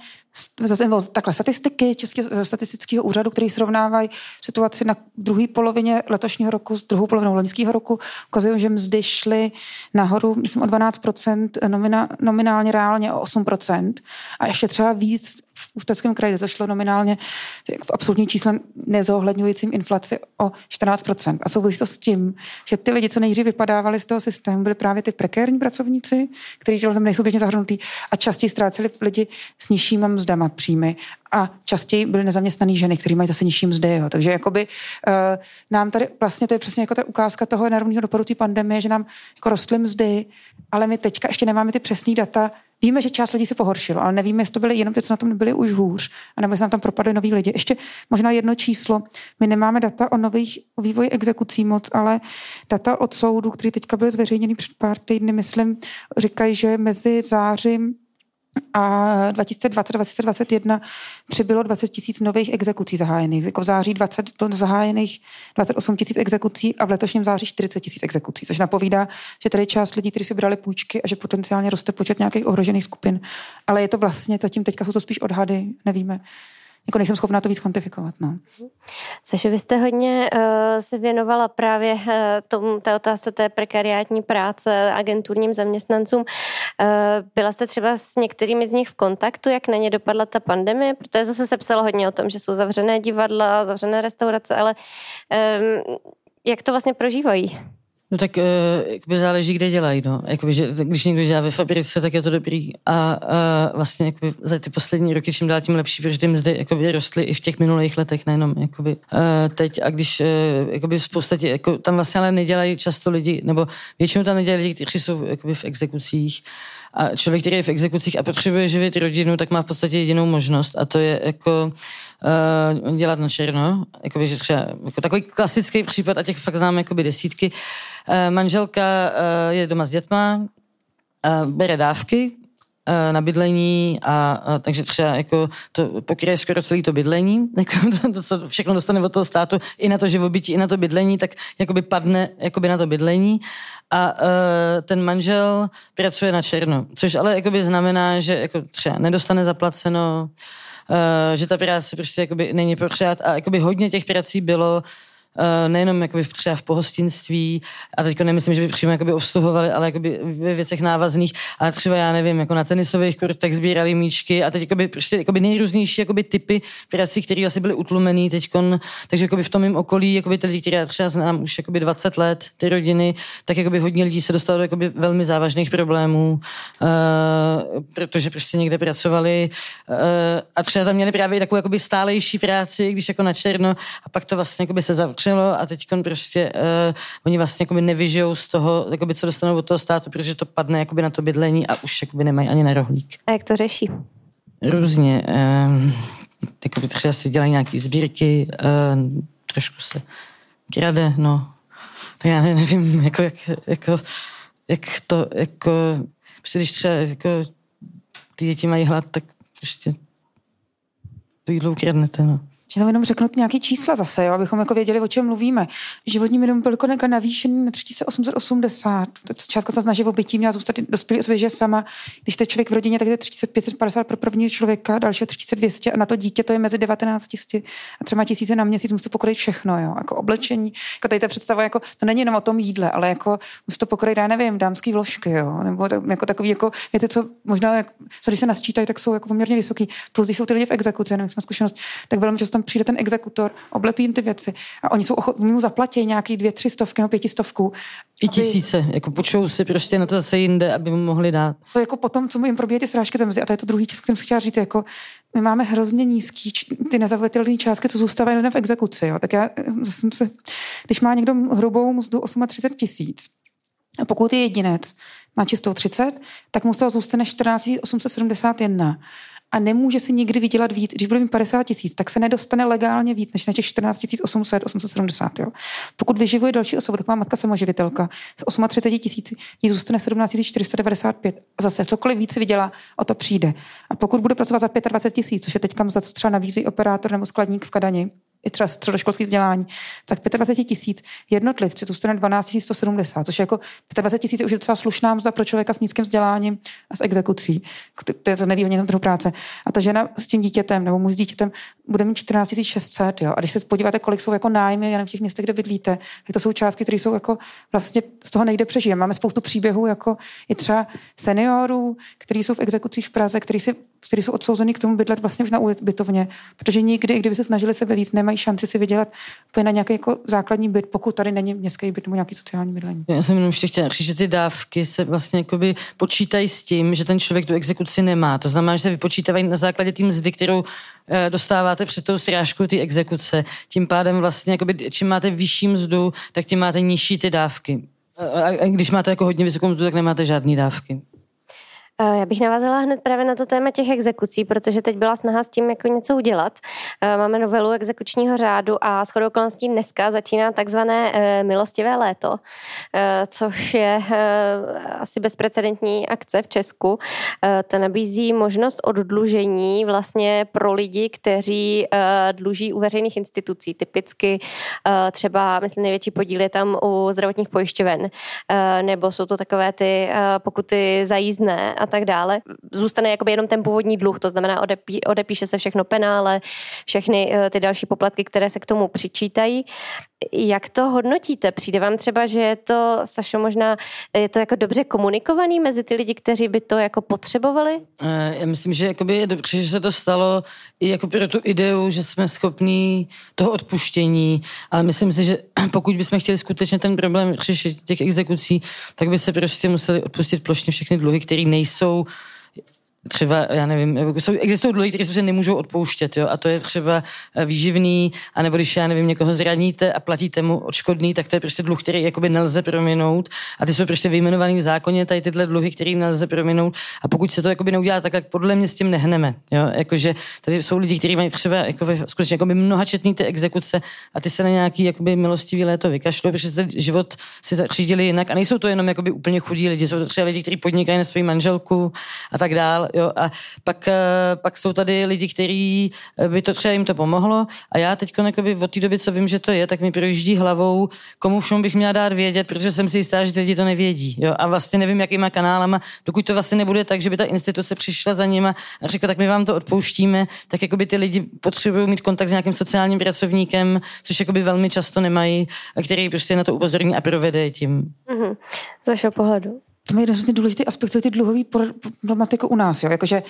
takhle statistiky Českého statistického úřadu, který srovnávají situaci na druhé polovině letošního roku s druhou polovinou loňského roku, ukazují, že mzdy šly nahoru, myslím, o 12%, nomina, nominálně reálně o 8%. A ještě třeba víc v Ústeckém kraji zašlo nominálně v absolutní čísle nezohledňujícím inflaci o 14%. A souvisí to s tím, že ty lidi, co nejdřív vypadávali z toho systému, byli právě ty prekérní pracovníci, kteří tam nejsou běžně zahrnutí a častěji ztráceli lidi s nižšíma mzdama příjmy a častěji byly nezaměstnaný ženy, které mají zase nižší mzdy. Jo. Takže jakoby, uh, nám tady vlastně to je přesně jako ta ukázka toho nerovného dopadu té pandemie, že nám jako rostly mzdy, ale my teďka ještě nemáme ty přesné data, Víme, že část lidí se pohoršilo, ale nevíme, jestli to byly jenom ty, co na tom nebyli už hůř, anebo jestli nám tam propadly noví lidi. Ještě možná jedno číslo. My nemáme data o nových o vývoji exekucí moc, ale data od soudu, které teďka byly zveřejněny před pár týdny, myslím, říkají, že mezi zářím a 2020-2021 přibylo 20 tisíc nových exekucí zahájených. Jako v září 20 bylo zahájených 28 tisíc exekucí a v letošním září 40 tisíc exekucí, což napovídá, že tady část lidí, kteří si brali půjčky a že potenciálně roste počet nějakých ohrožených skupin. Ale je to vlastně, zatím teďka jsou to spíš odhady, nevíme jako nejsem schopná to víc kvantifikovat. No. Saši, vy jste hodně uh, se věnovala právě uh, tomu, té otázce té prekariátní práce agenturním zaměstnancům. Uh, byla jste třeba s některými z nich v kontaktu, jak na ně dopadla ta pandemie? Protože zase se psalo hodně o tom, že jsou zavřené divadla, zavřené restaurace, ale um, jak to vlastně prožívají? No tak uh, záleží, kde dělají. No. Jakoby, že, když někdo dělá ve fabrice, tak je to dobrý. A uh, vlastně jakoby, za ty poslední roky čím dál tím lepší, protože ty mzdy jakoby, rostly i v těch minulých letech, nejenom jakoby, uh, teď. A když uh, jakoby, v podstatě, jako, tam vlastně ale nedělají často lidi, nebo většinou tam nedělají lidi, kteří jsou jakoby, v exekucích, A člověk, který je v exekucích a potřebuje živit rodinu, tak má v podstatě jedinou možnost a to je jako uh, dělat na černo. Jakoby, že třeba, jako takový klasický případ, a těch fakt známe jakoby desítky. Uh, manželka uh, je doma s dětma, uh, bere dávky, na bydlení a, a takže třeba jako to pokryje skoro celé to bydlení, jako to, to, co všechno dostane od toho státu, i na to živobytí, i na to bydlení, tak jakoby padne jakoby na to bydlení. A uh, ten manžel pracuje na černo, což ale jakoby znamená, že jako třeba nedostane zaplaceno, uh, že ta práce prostě jakoby není pořád a jakoby hodně těch prací bylo Uh, nejenom jakoby třeba v pohostinství, a teď nemyslím, že by přímo jakoby obsluhovali, ale jakoby ve věcech návazných, ale třeba já nevím, jako na tenisových kurtech sbírali míčky a teď jakoby, prostě jakoby nejrůznější jakoby typy prací, které asi byly utlumený teď, takže jakoby v tom mém okolí, jakoby ty lidi, které já třeba znám už jakoby 20 let, ty rodiny, tak jakoby hodně lidí se dostalo do jakoby velmi závažných problémů, uh, protože prostě někde pracovali uh, a třeba tam měli právě takovou jakoby stálejší práci, když jako na černo a pak to vlastně jakoby se zavřelo začalo a teď prostě uh, oni vlastně jakoby nevyžijou z toho, jakoby, co dostanou od toho státu, protože to padne jakoby na to bydlení a už jakoby nemají ani na rohlík. A jak to řeší? Různě. Uh, jakoby třeba si dělají nějaké sbírky, uh, trošku se krade, no. Tak já nevím, jako, jak, jako, jak to, jako, prostě když třeba jako, ty děti mají hlad, tak prostě to jídlo ukradnete, no. Že tam jenom řeknu nějaký čísla zase, jo, abychom jako věděli, o čem mluvíme. Životní minimum bylo jako navýšený na 3880. Částka se na živobytí měla zůstat dospělý osobě, že sama, když jste člověk v rodině, tak je 3550 pro první člověka, další 3200 a na to dítě to je mezi 19 a třeba tisíce na měsíc, musí pokryt všechno, jo, jako oblečení, jako tady ta představa, jako to není jenom o tom jídle, ale jako musí to pokryt, já nevím, dámský vložky, jo, nebo tak, jako takový, jako věci, co možná, co když se nasčítají, tak jsou jako poměrně vysoký. Plus, když jsou ty lidi v exekuci, nevím, zkušenost, tak velmi často přijde ten exekutor, oblepí jim ty věci a oni jsou ochotní mu zaplatí nějaký dvě, tři stovky nebo pětistovku. I tisíce, aby... jako počou si prostě na to zase jinde, aby mu mohli dát. To jako potom, co mu jim probíhají ty srážky zemzy, a to je to druhý čas, kterým jsem chtěla říct, jako my máme hrozně nízký ty nezavlitelné částky, co zůstávají lidem v exekuci. Jo. Tak já jsem se, když má někdo hrubou mzdu 38 tisíc, a pokud je jedinec, má čistou 30, tak mu z toho zůstane 14 871 a nemůže si nikdy vydělat víc. Když bude mít 50 tisíc, tak se nedostane legálně víc než na těch 14 800, 870. Jo. Pokud vyživuje další osobu, tak má matka samoživitelka z 38 tisíc, jí zůstane 17 495. A zase cokoliv víc vydělá, o to přijde. A pokud bude pracovat za 25 tisíc, což je teďka za co třeba nabízí operátor nebo skladník v Kadani, i třeba středoškolské vzdělání, tak 25 tisíc jednotlivci zůstane 12 170, což je jako 25 tisíc už je docela slušná mzda pro člověka s nízkým vzděláním a s exekucí. To je to nevýhodně trhu práce. A ta žena s tím dítětem nebo muž s dítětem bude mít 14 600. Jo? A když se podíváte, kolik jsou jako nájmy já v těch městech, kde bydlíte, tak to jsou částky, které jsou jako vlastně z toho nejde přežít. Máme spoustu příběhů, jako i třeba seniorů, kteří jsou v exekucích v Praze, kteří, si, kteří jsou odsouzeni k tomu bydlet vlastně už na ubytovně, protože nikdy, kdyby se snažili se víc, nemají šanci si vydělat na nějaký jako základní byt, pokud tady není městský byt nebo nějaký sociální bydlení. Já jsem jenom ještě chtěla říct, že ty dávky se vlastně jakoby počítají s tím, že ten člověk tu exekuci nemá. To znamená, že se vypočítávají na základě té mzdy, kterou eh, dostáváte před tou strážkou ty exekuce. Tím pádem vlastně, jakoby, čím máte vyšší mzdu, tak tím máte nižší ty dávky. A když máte jako hodně vysokou mzdu, tak nemáte žádné dávky. Eh, já bych navázala hned právě na to téma těch exekucí, protože teď byla snaha s tím jako něco udělat. Eh, máme novelu exekučního řádu a shodou okolností dneska začíná takzvané eh, milostivé léto, což je asi bezprecedentní akce v Česku. Ta nabízí možnost oddlužení vlastně pro lidi, kteří dluží u veřejných institucí. Typicky třeba, myslím, největší podíl je tam u zdravotních pojišťoven, nebo jsou to takové ty pokuty za jízdné a tak dále. Zůstane jakoby jenom ten původní dluh, to znamená odepí, odepíše se všechno penále, všechny eh, ty další poplatky, které se k tomu přičítají. Jak to hodnotíte? Přijde vám třeba, že je to, Sašo, možná je to jako dobře komunikovaný mezi ty lidi, kteří by to jako potřebovali? Eh, já myslím, že jakoby je dobře, že se to stalo i jako pro tu ideu, že jsme schopní toho odpuštění, ale myslím si, že pokud bychom chtěli skutečně ten problém řešit těch exekucí, tak by se prostě museli odpustit plošně všechny dluhy, které nejsou třeba, já nevím, jsou, existují dluhy, které se nemůžou odpouštět, jo, a to je třeba eh, výživný, anebo když, já nevím, někoho zraníte a platíte mu odškodný, tak to je prostě dluh, který jakoby nelze prominout a ty jsou prostě vyjmenovaný v zákoně, tady tyhle dluhy, které nelze prominout a pokud se to jakoby neudělá tak, tak podle mě s tím nehneme, jo, jakože tady jsou lidi, kteří mají třeba jakoby, skutečně jakoby mnohačetný ty exekuce a ty se na nějaký jakoby milostivý léto vykašlou, protože život si zařídili jinak a nejsou to jenom jakoby úplně chudí lidi, jsou to třeba lidi, kteří podnikají na svou manželku a tak dál. Jo? A pak, eh, pak jsou tady lidi, kteří eh, by to třeba jim to pomohlo. A já teď od té doby, co vím, že to je, tak mi projíždí hlavou, komu všem bych měla dát vědět, protože jsem si jistá, že ty lidi to nevědí. Jo? A vlastně nevím, jakýma kanálama, dokud to vlastně nebude tak, že by ta instituce přišla za nima a řekla, tak my vám to odpouštíme, tak jako by ty lidi potřebují mít kontakt s nějakým sociálním pracovníkem, což jako by velmi často nemají, a který prostě na to upozorní a provede tím. Mm-hmm. Z vašeho pohledu to je jeden důležitý aspekt ty dluhové problematiky u nás. Jo? Jakože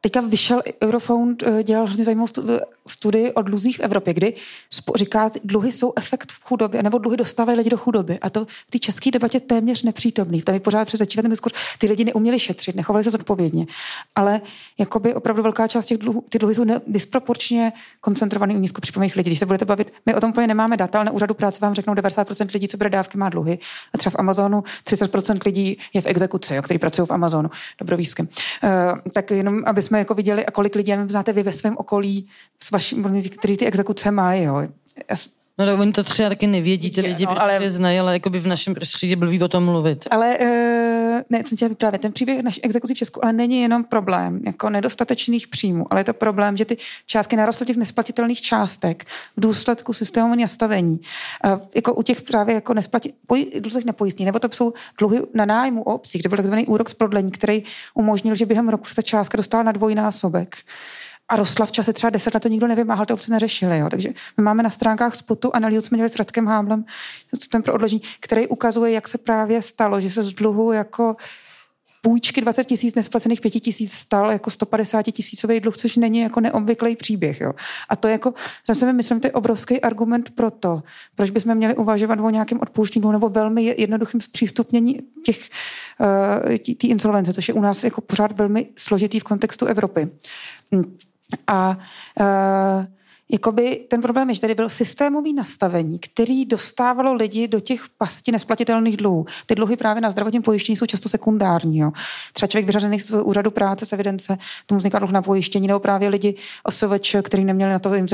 Teďka vyšel Eurofound, eh, dělal hrozně zajímavou studii o dluzích v Evropě, kdy říká, dluhy jsou efekt v chudobě, nebo dluhy dostávají lidi do chudoby. A to v té české debatě téměř nepřítomný. Tam je pořád přesvědčivý ten diskurs. Ty lidi neuměli šetřit, nechovali se zodpovědně. Ale jakoby opravdu velká část těch dluhů, ty dluhy jsou disproporčně koncentrovaný u nízkopříjmových lidí. Když se budete bavit, my o tom úplně nemáme data, ale na úřadu práce vám řeknou 90% lidí, co bere dávky, má dluhy. A třeba v Amazonu 30% lidí je v exekuci, jo, kteří pracují v Amazonu, dobrovízkem. Uh, tak jenom, aby jsme jako viděli, a kolik lidí znáte vy ve svém okolí, s vaším, který ty exekuce mají, jo. No tak oni to třeba taky nevědí, ty lidi no, ale... znají, ale jako by v našem prostředí blbý o tom mluvit. Ale uh, ne, co chtěla vyprávět, ten příběh naší exekucí v Česku ale není jenom problém jako nedostatečných příjmů, ale je to problém, že ty částky narostly těch nesplatitelných částek v důsledku systémového nastavení. Uh, jako u těch právě jako nesplati, poj, nepojistní, nebo to jsou dluhy na nájmu o obcích, kde byl takzvaný úrok z prodlení, který umožnil, že během roku se ta částka dostala na dvojnásobek a rostla v čase třeba deset let, to nikdo nevymáhal, to obce neřešili. Jo. Takže my máme na stránkách spotu analýzu, jsme měli s Radkem Háblem, ten pro odložení, který ukazuje, jak se právě stalo, že se z dluhu jako půjčky 20 tisíc, nesplacených 5 tisíc stal jako 150 tisícový dluh, což není jako neobvyklý příběh. Jo. A to jako, zase myslím, to je obrovský argument pro to, proč bychom měli uvažovat o nějakém odpouštění nebo velmi jednoduchým zpřístupnění těch uh, té insolvence, což je u nás jako pořád velmi složitý v kontextu Evropy. A uh, jakoby ten problém je, že tady byl systémový nastavení, který dostávalo lidi do těch pastí nesplatitelných dluhů. Ty dluhy právě na zdravotním pojištění jsou často sekundární. Jo. Třeba člověk vyřazený z úřadu práce, z evidence, tomu vzniká dluh na pojištění, nebo právě lidi OSVČ, kteří neměli na to, jim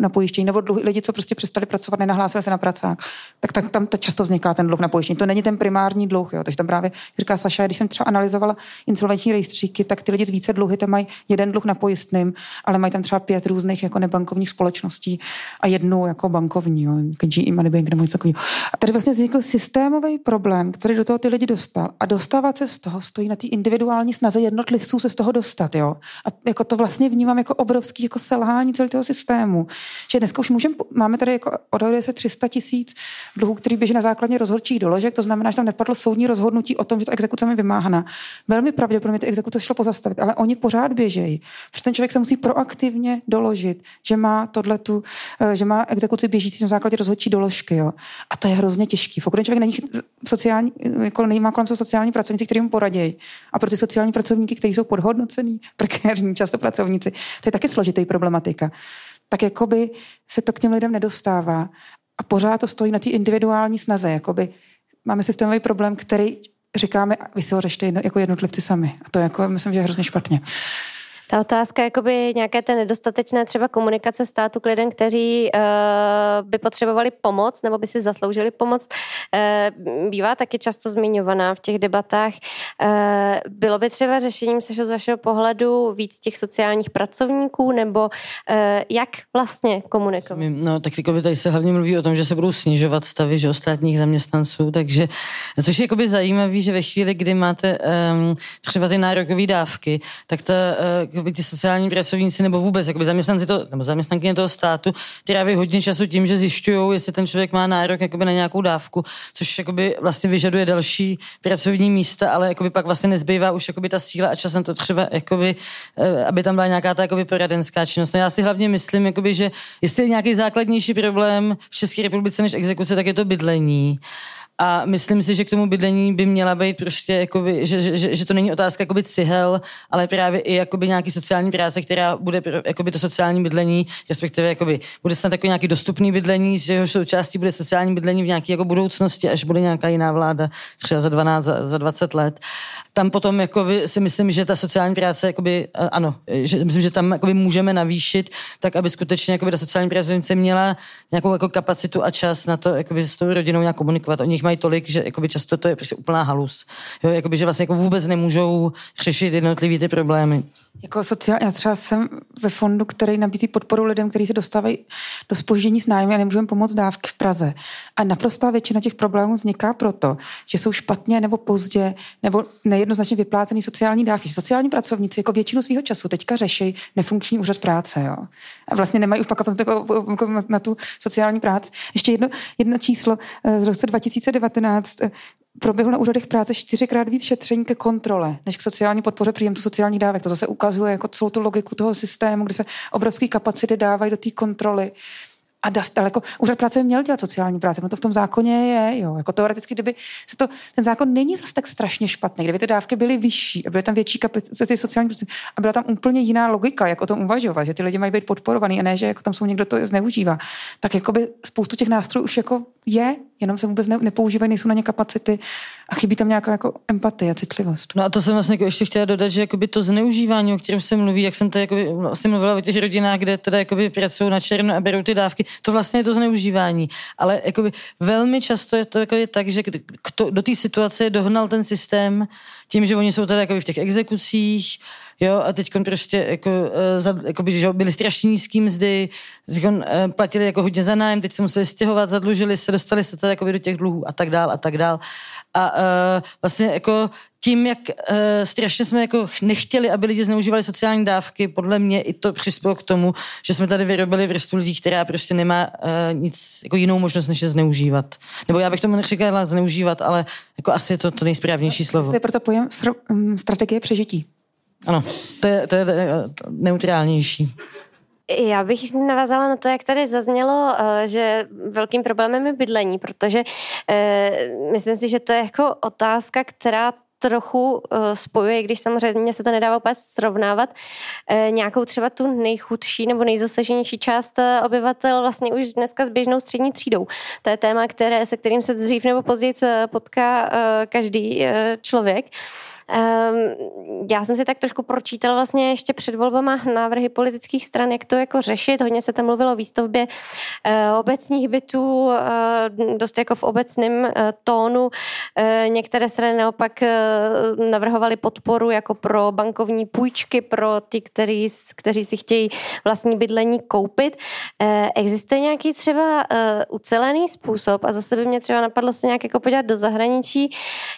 na pojištění, nebo dluhy, lidi, co prostě přestali pracovat, nenahlásili se na pracák. Tak, tak tam to často vzniká ten dluh na pojištění. To není ten primární dluh. Jo. Takže tam právě říká Saša, když jsem třeba analyzovala insolvenční rejstříky, tak ty lidi z více dluhy tam mají jeden dluh na pojistným, ale mají tam třeba pět různých jako nebankovních společností a jednu jako bankovní, jo, GE Money Bank nebo něco takového. A tady vlastně vznikl systémový problém, který do toho ty lidi dostal. A dostávat se z toho stojí na té individuální snaze jednotlivců se z toho dostat. Jo. A jako to vlastně vnímám jako obrovský jako selhání celého systému. Že dneska už můžeme, máme tady jako odhaduje se 300 tisíc dluhů, který běží na základě rozhodčích doložek, to znamená, že tam nepadlo soudní rozhodnutí o tom, že ta exekuce je vymáhaná. Velmi pravděpodobně ty exekuce šlo pozastavit, ale oni pořád běžejí. Protože ten člověk se musí proaktivně doložit, že má tohle tu, eh, že má exekuci běžící na základě rozhodčí doložky. Jo. A to je hrozně těžký. Pokud člověk není sociální, jako nemá kolem se sociální pracovníci, kteří mu poradí. A pro ty sociální pracovníky, kteří jsou podhodnocený, prekérní často pracovníci, to je taky složitý problematika. Tak jakoby se to k těm lidem nedostává. A pořád to stojí na té individuální snaze. Jakoby máme systémový problém, který říkáme, vy si ho řešte jako jednotlivci sami. A to jako, myslím, že je hrozně špatně. Ta otázka jakoby nějaké té nedostatečné třeba komunikace státu k lidem, kteří uh, by potřebovali pomoc nebo by si zasloužili pomoc, uh, bývá taky často zmiňovaná v těch debatách. Uh, bylo by třeba řešením se z vašeho pohledu víc těch sociálních pracovníků nebo uh, jak vlastně komunikovat? No, tak by tady se hlavně mluví o tom, že se budou snižovat stavy že ostatních zaměstnanců, takže což je jakoby zajímavý, že ve chvíli, kdy máte um, třeba ty nárokové dávky, tak ta jakoby ty sociální pracovníci nebo vůbec jakoby zaměstnanci to, nebo zaměstnankyně toho státu tráví hodně času tím, že zjišťují, jestli ten člověk má nárok jakoby na nějakou dávku, což jakoby vlastně vyžaduje další pracovní místa, ale jakoby pak vlastně nezbývá už jakoby ta síla a čas na to třeba, jakoby, eh, aby tam byla nějaká ta jakoby poradenská činnost. No já si hlavně myslím, jakoby, že jestli je nějaký základnější problém v České republice než exekuce, tak je to bydlení. A myslím si, že k tomu bydlení by měla být prostě, jakoby, že, že, že, to není otázka jakoby cihel, ale právě i jakoby nějaký sociální práce, která bude jakoby to sociální bydlení, respektive jakoby, bude snad takový nějaký dostupný bydlení, že jeho součástí bude sociální bydlení v nějaké jako budoucnosti, až bude nějaká jiná vláda, třeba za 12, za, za 20 let. Tam potom jakoby, si myslím, že ta sociální práce, jakoby, ano, že, myslím, že tam jakoby můžeme navýšit, tak aby skutečně jakoby, ta sociální pracovnice měla nějakou jako kapacitu a čas na to jakoby, s tou rodinou nějak komunikovat. Oni mají tolik, že jakoby často to je prostě úplná halus. Jo, jakoby, že vlastně jako vůbec nemůžou řešit jednotlivý ty problémy. Jako sociál, já třeba jsem ve fondu, který nabízí podporu lidem, kteří se dostávají do spoždění s nájmy a nemůžeme pomoct dávky v Praze. A naprostá většina těch problémů vzniká proto, že jsou špatně nebo pozdě nebo nejednoznačně vyplácený sociální dávky. Sociální pracovníci jako většinu svého času teďka řeší nefunkční úřad práce. Jo? A vlastně nemají už pak jako, na tu sociální práci. Ještě jedno, jedno číslo eh, z roce 2019 proběhlo na úřadech práce čtyřikrát víc šetření ke kontrole, než k sociální podpoře příjemců sociálních dávek. To zase ukazuje jako celou tu logiku toho systému, kde se obrovské kapacity dávají do té kontroly a daleko, úřad práce by měl dělat sociální práce, no to v tom zákoně je, jo. Jako teoreticky, kdyby se to, ten zákon není zase tak strašně špatný, kdyby ty dávky byly vyšší a byly tam větší kapacity sociální práce a byla tam úplně jiná logika, jak o tom uvažovat, že ty lidi mají být podporovaný a ne, že jako tam jsou někdo to zneužívá. Tak jako by spoustu těch nástrojů už jako je, jenom se vůbec ne, nepoužívají, nejsou na ně kapacity a chybí tam nějaká jako empatie, citlivost. No a to jsem vlastně jako ještě chtěla dodat, že jakoby to zneužívání, o kterém se mluví, jak jsem tady jakoby, vlastně mluvila o těch rodinách, kde teda jakoby pracují na černo a berou ty dávky, to vlastně je to zneužívání. Ale jakoby velmi často je to jako je tak, že kdo, do té situace dohnal ten systém tím, že oni jsou tady jakoby v těch exekucích, jo, a teď prostě jako, eh, za, jako by, že byli strašně nízký mzdy, teď eh, platili jako hodně za nájem, teď se museli stěhovat, zadlužili se, dostali se tady jako do těch dluhů a tak dál a tak dál. A uh, vlastně jako tím, jak uh, strašně jsme jako nechtěli, aby lidi zneužívali sociální dávky, podle mě i to přispělo k tomu, že jsme tady vyrobili vrstvu lidí, která prostě nemá uh, nic jako jinou možnost, než je zneužívat. Nebo já bych tomu neříkala zneužívat, ale jako asi je to to nejsprávnější slovo. To je proto pojem mm, strategie přežití. Ano, to je, to je neutrálnější. Já bych navázala na to, jak tady zaznělo, eh, že velkým problémem je bydlení, protože eh, myslím si, že to je jako otázka, která trochu eh, spojuje, když samozřejmě se to nedává úplně srovnávat, nějakou třeba tu nejchudší nebo nejzasaženější část obyvatel vlastně už dneska s běžnou střední třídou. To je téma, které, se kterým se dřív nebo později potká každý člověk. Um, já jsem si tak trošku pročítala vlastně ještě před volbama návrhy politických stran, jak to jako řešit. Hodně se tam mluvilo o výstavbě uh, obecních bytů, uh, dost jako v obecném uh, tónu. Některé strany naopak navrhovaly podporu jako pro bankovní půjčky pro ty, který, kteří si chtějí vlastní bydlení koupit. Existuje nějaký třeba ucelený způsob a zase by mě třeba napadlo se nějak jako podívat do zahraničí,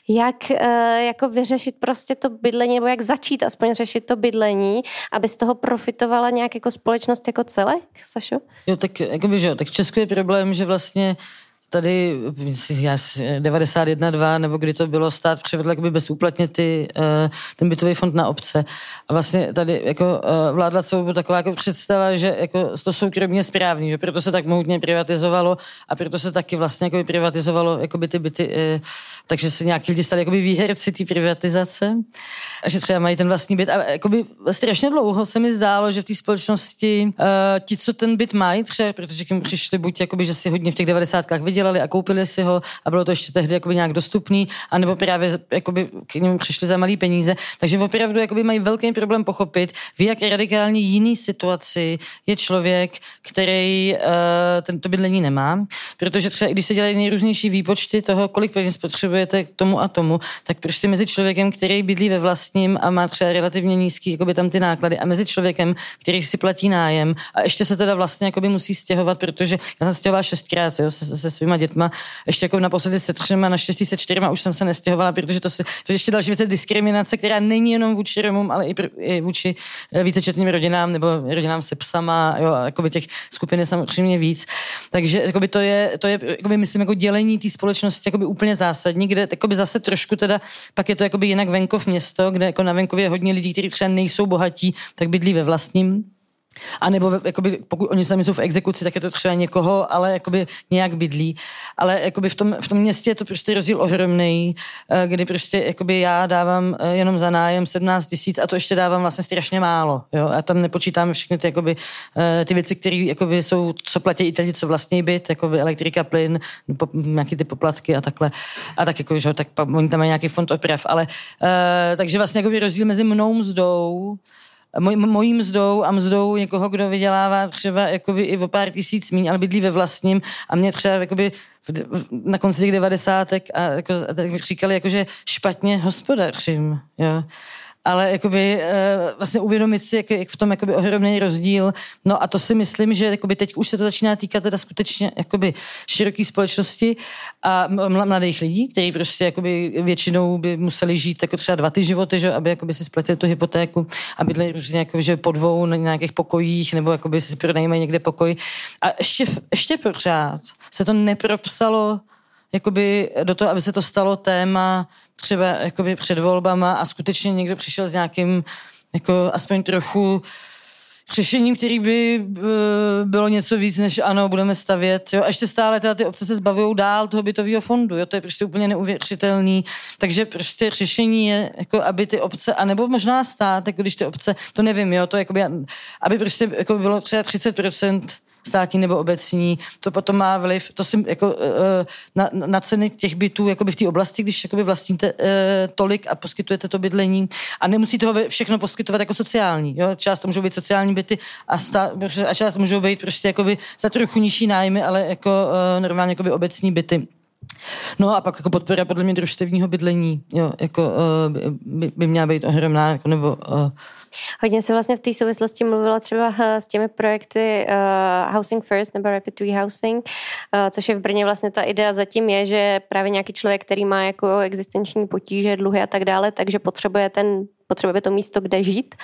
jak jako vyřešit prostě to bydlení, nebo jak začít aspoň řešit to bydlení, aby z toho profitovala nějak jako společnost jako celek, Sašo? Jo, tak, jakoby, že jo, tak v Česku je problém, že vlastně tady 91-2, nebo kdy to bylo, stát převedl jakoby bezúplatně ty, eh, ten bytový fond na obce. A vlastně tady jako eh, vládla celou taková jako představa, že jako to soukromně správný, že proto se tak mohutně privatizovalo a proto se taky vlastně jako privatizovalo jakoby ty byty, eh, takže se nějaký lidi stali jakoby výherci té privatizace a že třeba mají ten vlastní byt. A jakoby strašně dlouho se mi zdálo, že v té společnosti ti, co ten byt mají, třeba, protože k němu přišli buď jakoby, že si hodně v těch 90. viděli, vydělali a koupili si ho a bylo to ještě tehdy jakoby nějak dostupný, anebo právě jakoby k němu přišli za malý peníze. Takže opravdu jakoby mají velký problém pochopit, v jak radikálně jiný situaci je člověk, který uh, tento bydlení nemá. Protože třeba, když se dělají nejrůznější výpočty toho, kolik peněz potřebujete k tomu a tomu, tak prostě mezi člověkem, který bydlí ve vlastním a má třeba relativně nízký jakoby tam ty náklady, a mezi člověkem, který si platí nájem a ještě se teda vlastně jakoby musí stěhovat, protože já jsem stěhovala šestkrát jo, se, se, se svýma dětma, ještě jako naposledy se třema, naštěstí se čtyřma už jsem se nestěhovala, protože to, se, to ještě další věc je diskriminace, která není jenom vůči Romům, ale i, pr, i vůči eh, vícečetným rodinám nebo rodinám se psama, jo, jakoby těch skupin je samozřejmě víc. Takže jakoby to je, to je jakoby, myslím, jako dělení té společnosti jakoby úplně zásadní, kde jakoby zase trošku teda, pak je to jakoby jinak venkov město, kde jako na venkově je hodně lidí, kteří třeba nejsou bohatí, tak bydlí ve vlastním A nebo jakoby, pokud oni sami jsou v exekuci, tak je to třeba někoho, ale jakoby nějak bydlí. Ale jakoby v tom, v tom městě je to prostě rozdíl ohromný, eh, kdy prostě jakoby já dávám eh, jenom za nájem 17 tisíc a to ještě dávám vlastně strašně málo. Jo? A tam nepočítáme všechny ty, jakoby, eh, ty věci, které jakoby jsou, co platí i lidi, co vlastní byt, jakoby elektrika, plyn, po, ty poplatky a takhle. A tak jako, že, tak oni tam mají nějaký fond oprav. Ale, uh, takže vlastně jakoby rozdíl mezi mnou mzdou moj, mojí mzdou a mzdou někoho, kdo vydělává třeba jakoby i o pár tisíc míň, ale bydlí ve vlastním. A mě třeba jakoby na konci těch devadesátek a jako, tak říkali, jako, že špatně hospodařím, jo ale jakoby, uh, vlastně uvědomit si, jak, jak v tom jakoby ohromný rozdíl. No a to si myslím, že jakoby teď už se to začíná týkat teda skutečně jakoby široké společnosti a mladých lidí, kteří prostě jakoby většinou by museli žít jako třeba dva ty životy, že, aby jakoby si spletili tu hypotéku a bydleli různě jako, že po dvou na nějakých pokojích nebo jakoby si pronajímají někde pokoj. A ještě, ještě pořád se to nepropsalo jakoby do toho, aby se to stalo téma třeba jakoby před volbama a skutečně někdo přišel s nějakým jako aspoň trochu řešením, který by uh, bylo něco víc, než ano, budeme stavět. Jo? A ještě stále teda ty obce se zbavují dál toho bytového fondu. Jo? To je prostě úplně neuvěřitelný. Takže prostě řešení je, jako aby ty obce, anebo možná stát, jako když ty obce, to nevím, jo, to jakoby, aby prostě jako bylo třeba 30% státní nebo obecní, to potom má vliv, to si jako eh, na, na ceny těch bytů jakoby v té oblasti, když jakoby vlastníte eh, tolik a poskytujete to bydlení a nemusí toho všechno poskytovat jako sociální. Jo? Část to můžou být sociální byty a, stát, a část můžou být prostě jakoby za trochu nižší nájmy, ale jako uh, normálně jakoby obecní byty. No a pak jako podpora podle mě družstevního bydlení, jo, jako uh, by, by měla být ohromná, jako, nebo uh, Hodně se vlastně v té souvislosti mluvilo třeba eh, s těmi projekty uh, Housing First nebo Rapid Rehousing, uh, což je v Brně vlastně ta idea zatím je, že právě nějaký člověk, který má jako existenční potíže, dluhy a tak dále, takže potřebuje ten potřebuje to místo, kde žít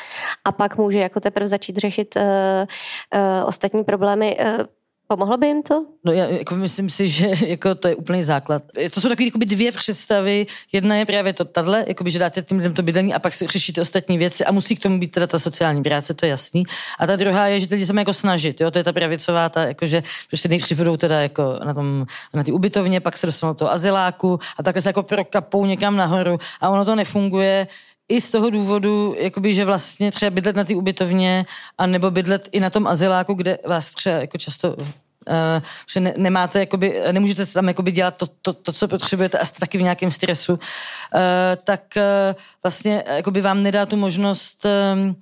a pak může jako teprve začít řešit uh, uh, ostatní problémy. Uh, Pomohlo by jim to? No já jako myslím si, že jako to je úplný základ. To jsou takové jakoby dvě představy. Jedna je právě to tahle, jakoby, že dáte tím lidem to bydlení a pak si řešíte ostatní věci a musí k tomu být teda ta sociální práce, to je jasný. A ta druhá je, že ty lidi se jako snažit, jo? to je ta pravicová, ta, jakože prostě nejdřív budou teda jako na tom, na ty ubytovně, pak se dostanou do toho azyláku a takhle se jako prokapou někam nahoru a ono to nefunguje i z toho důvodu, jakoby, že vlastně třeba bydlet na té ubytovně a nebo bydlet i na tom azyláku, kde vás třeba jako často Uh, že ne, nemáte, jakoby, nemůžete tam jakoby dělat to, to, to, co potřebujete a jste taky v nějakém stresu, uh, tak uh, vlastně jakoby vám nedá tu možnost uh,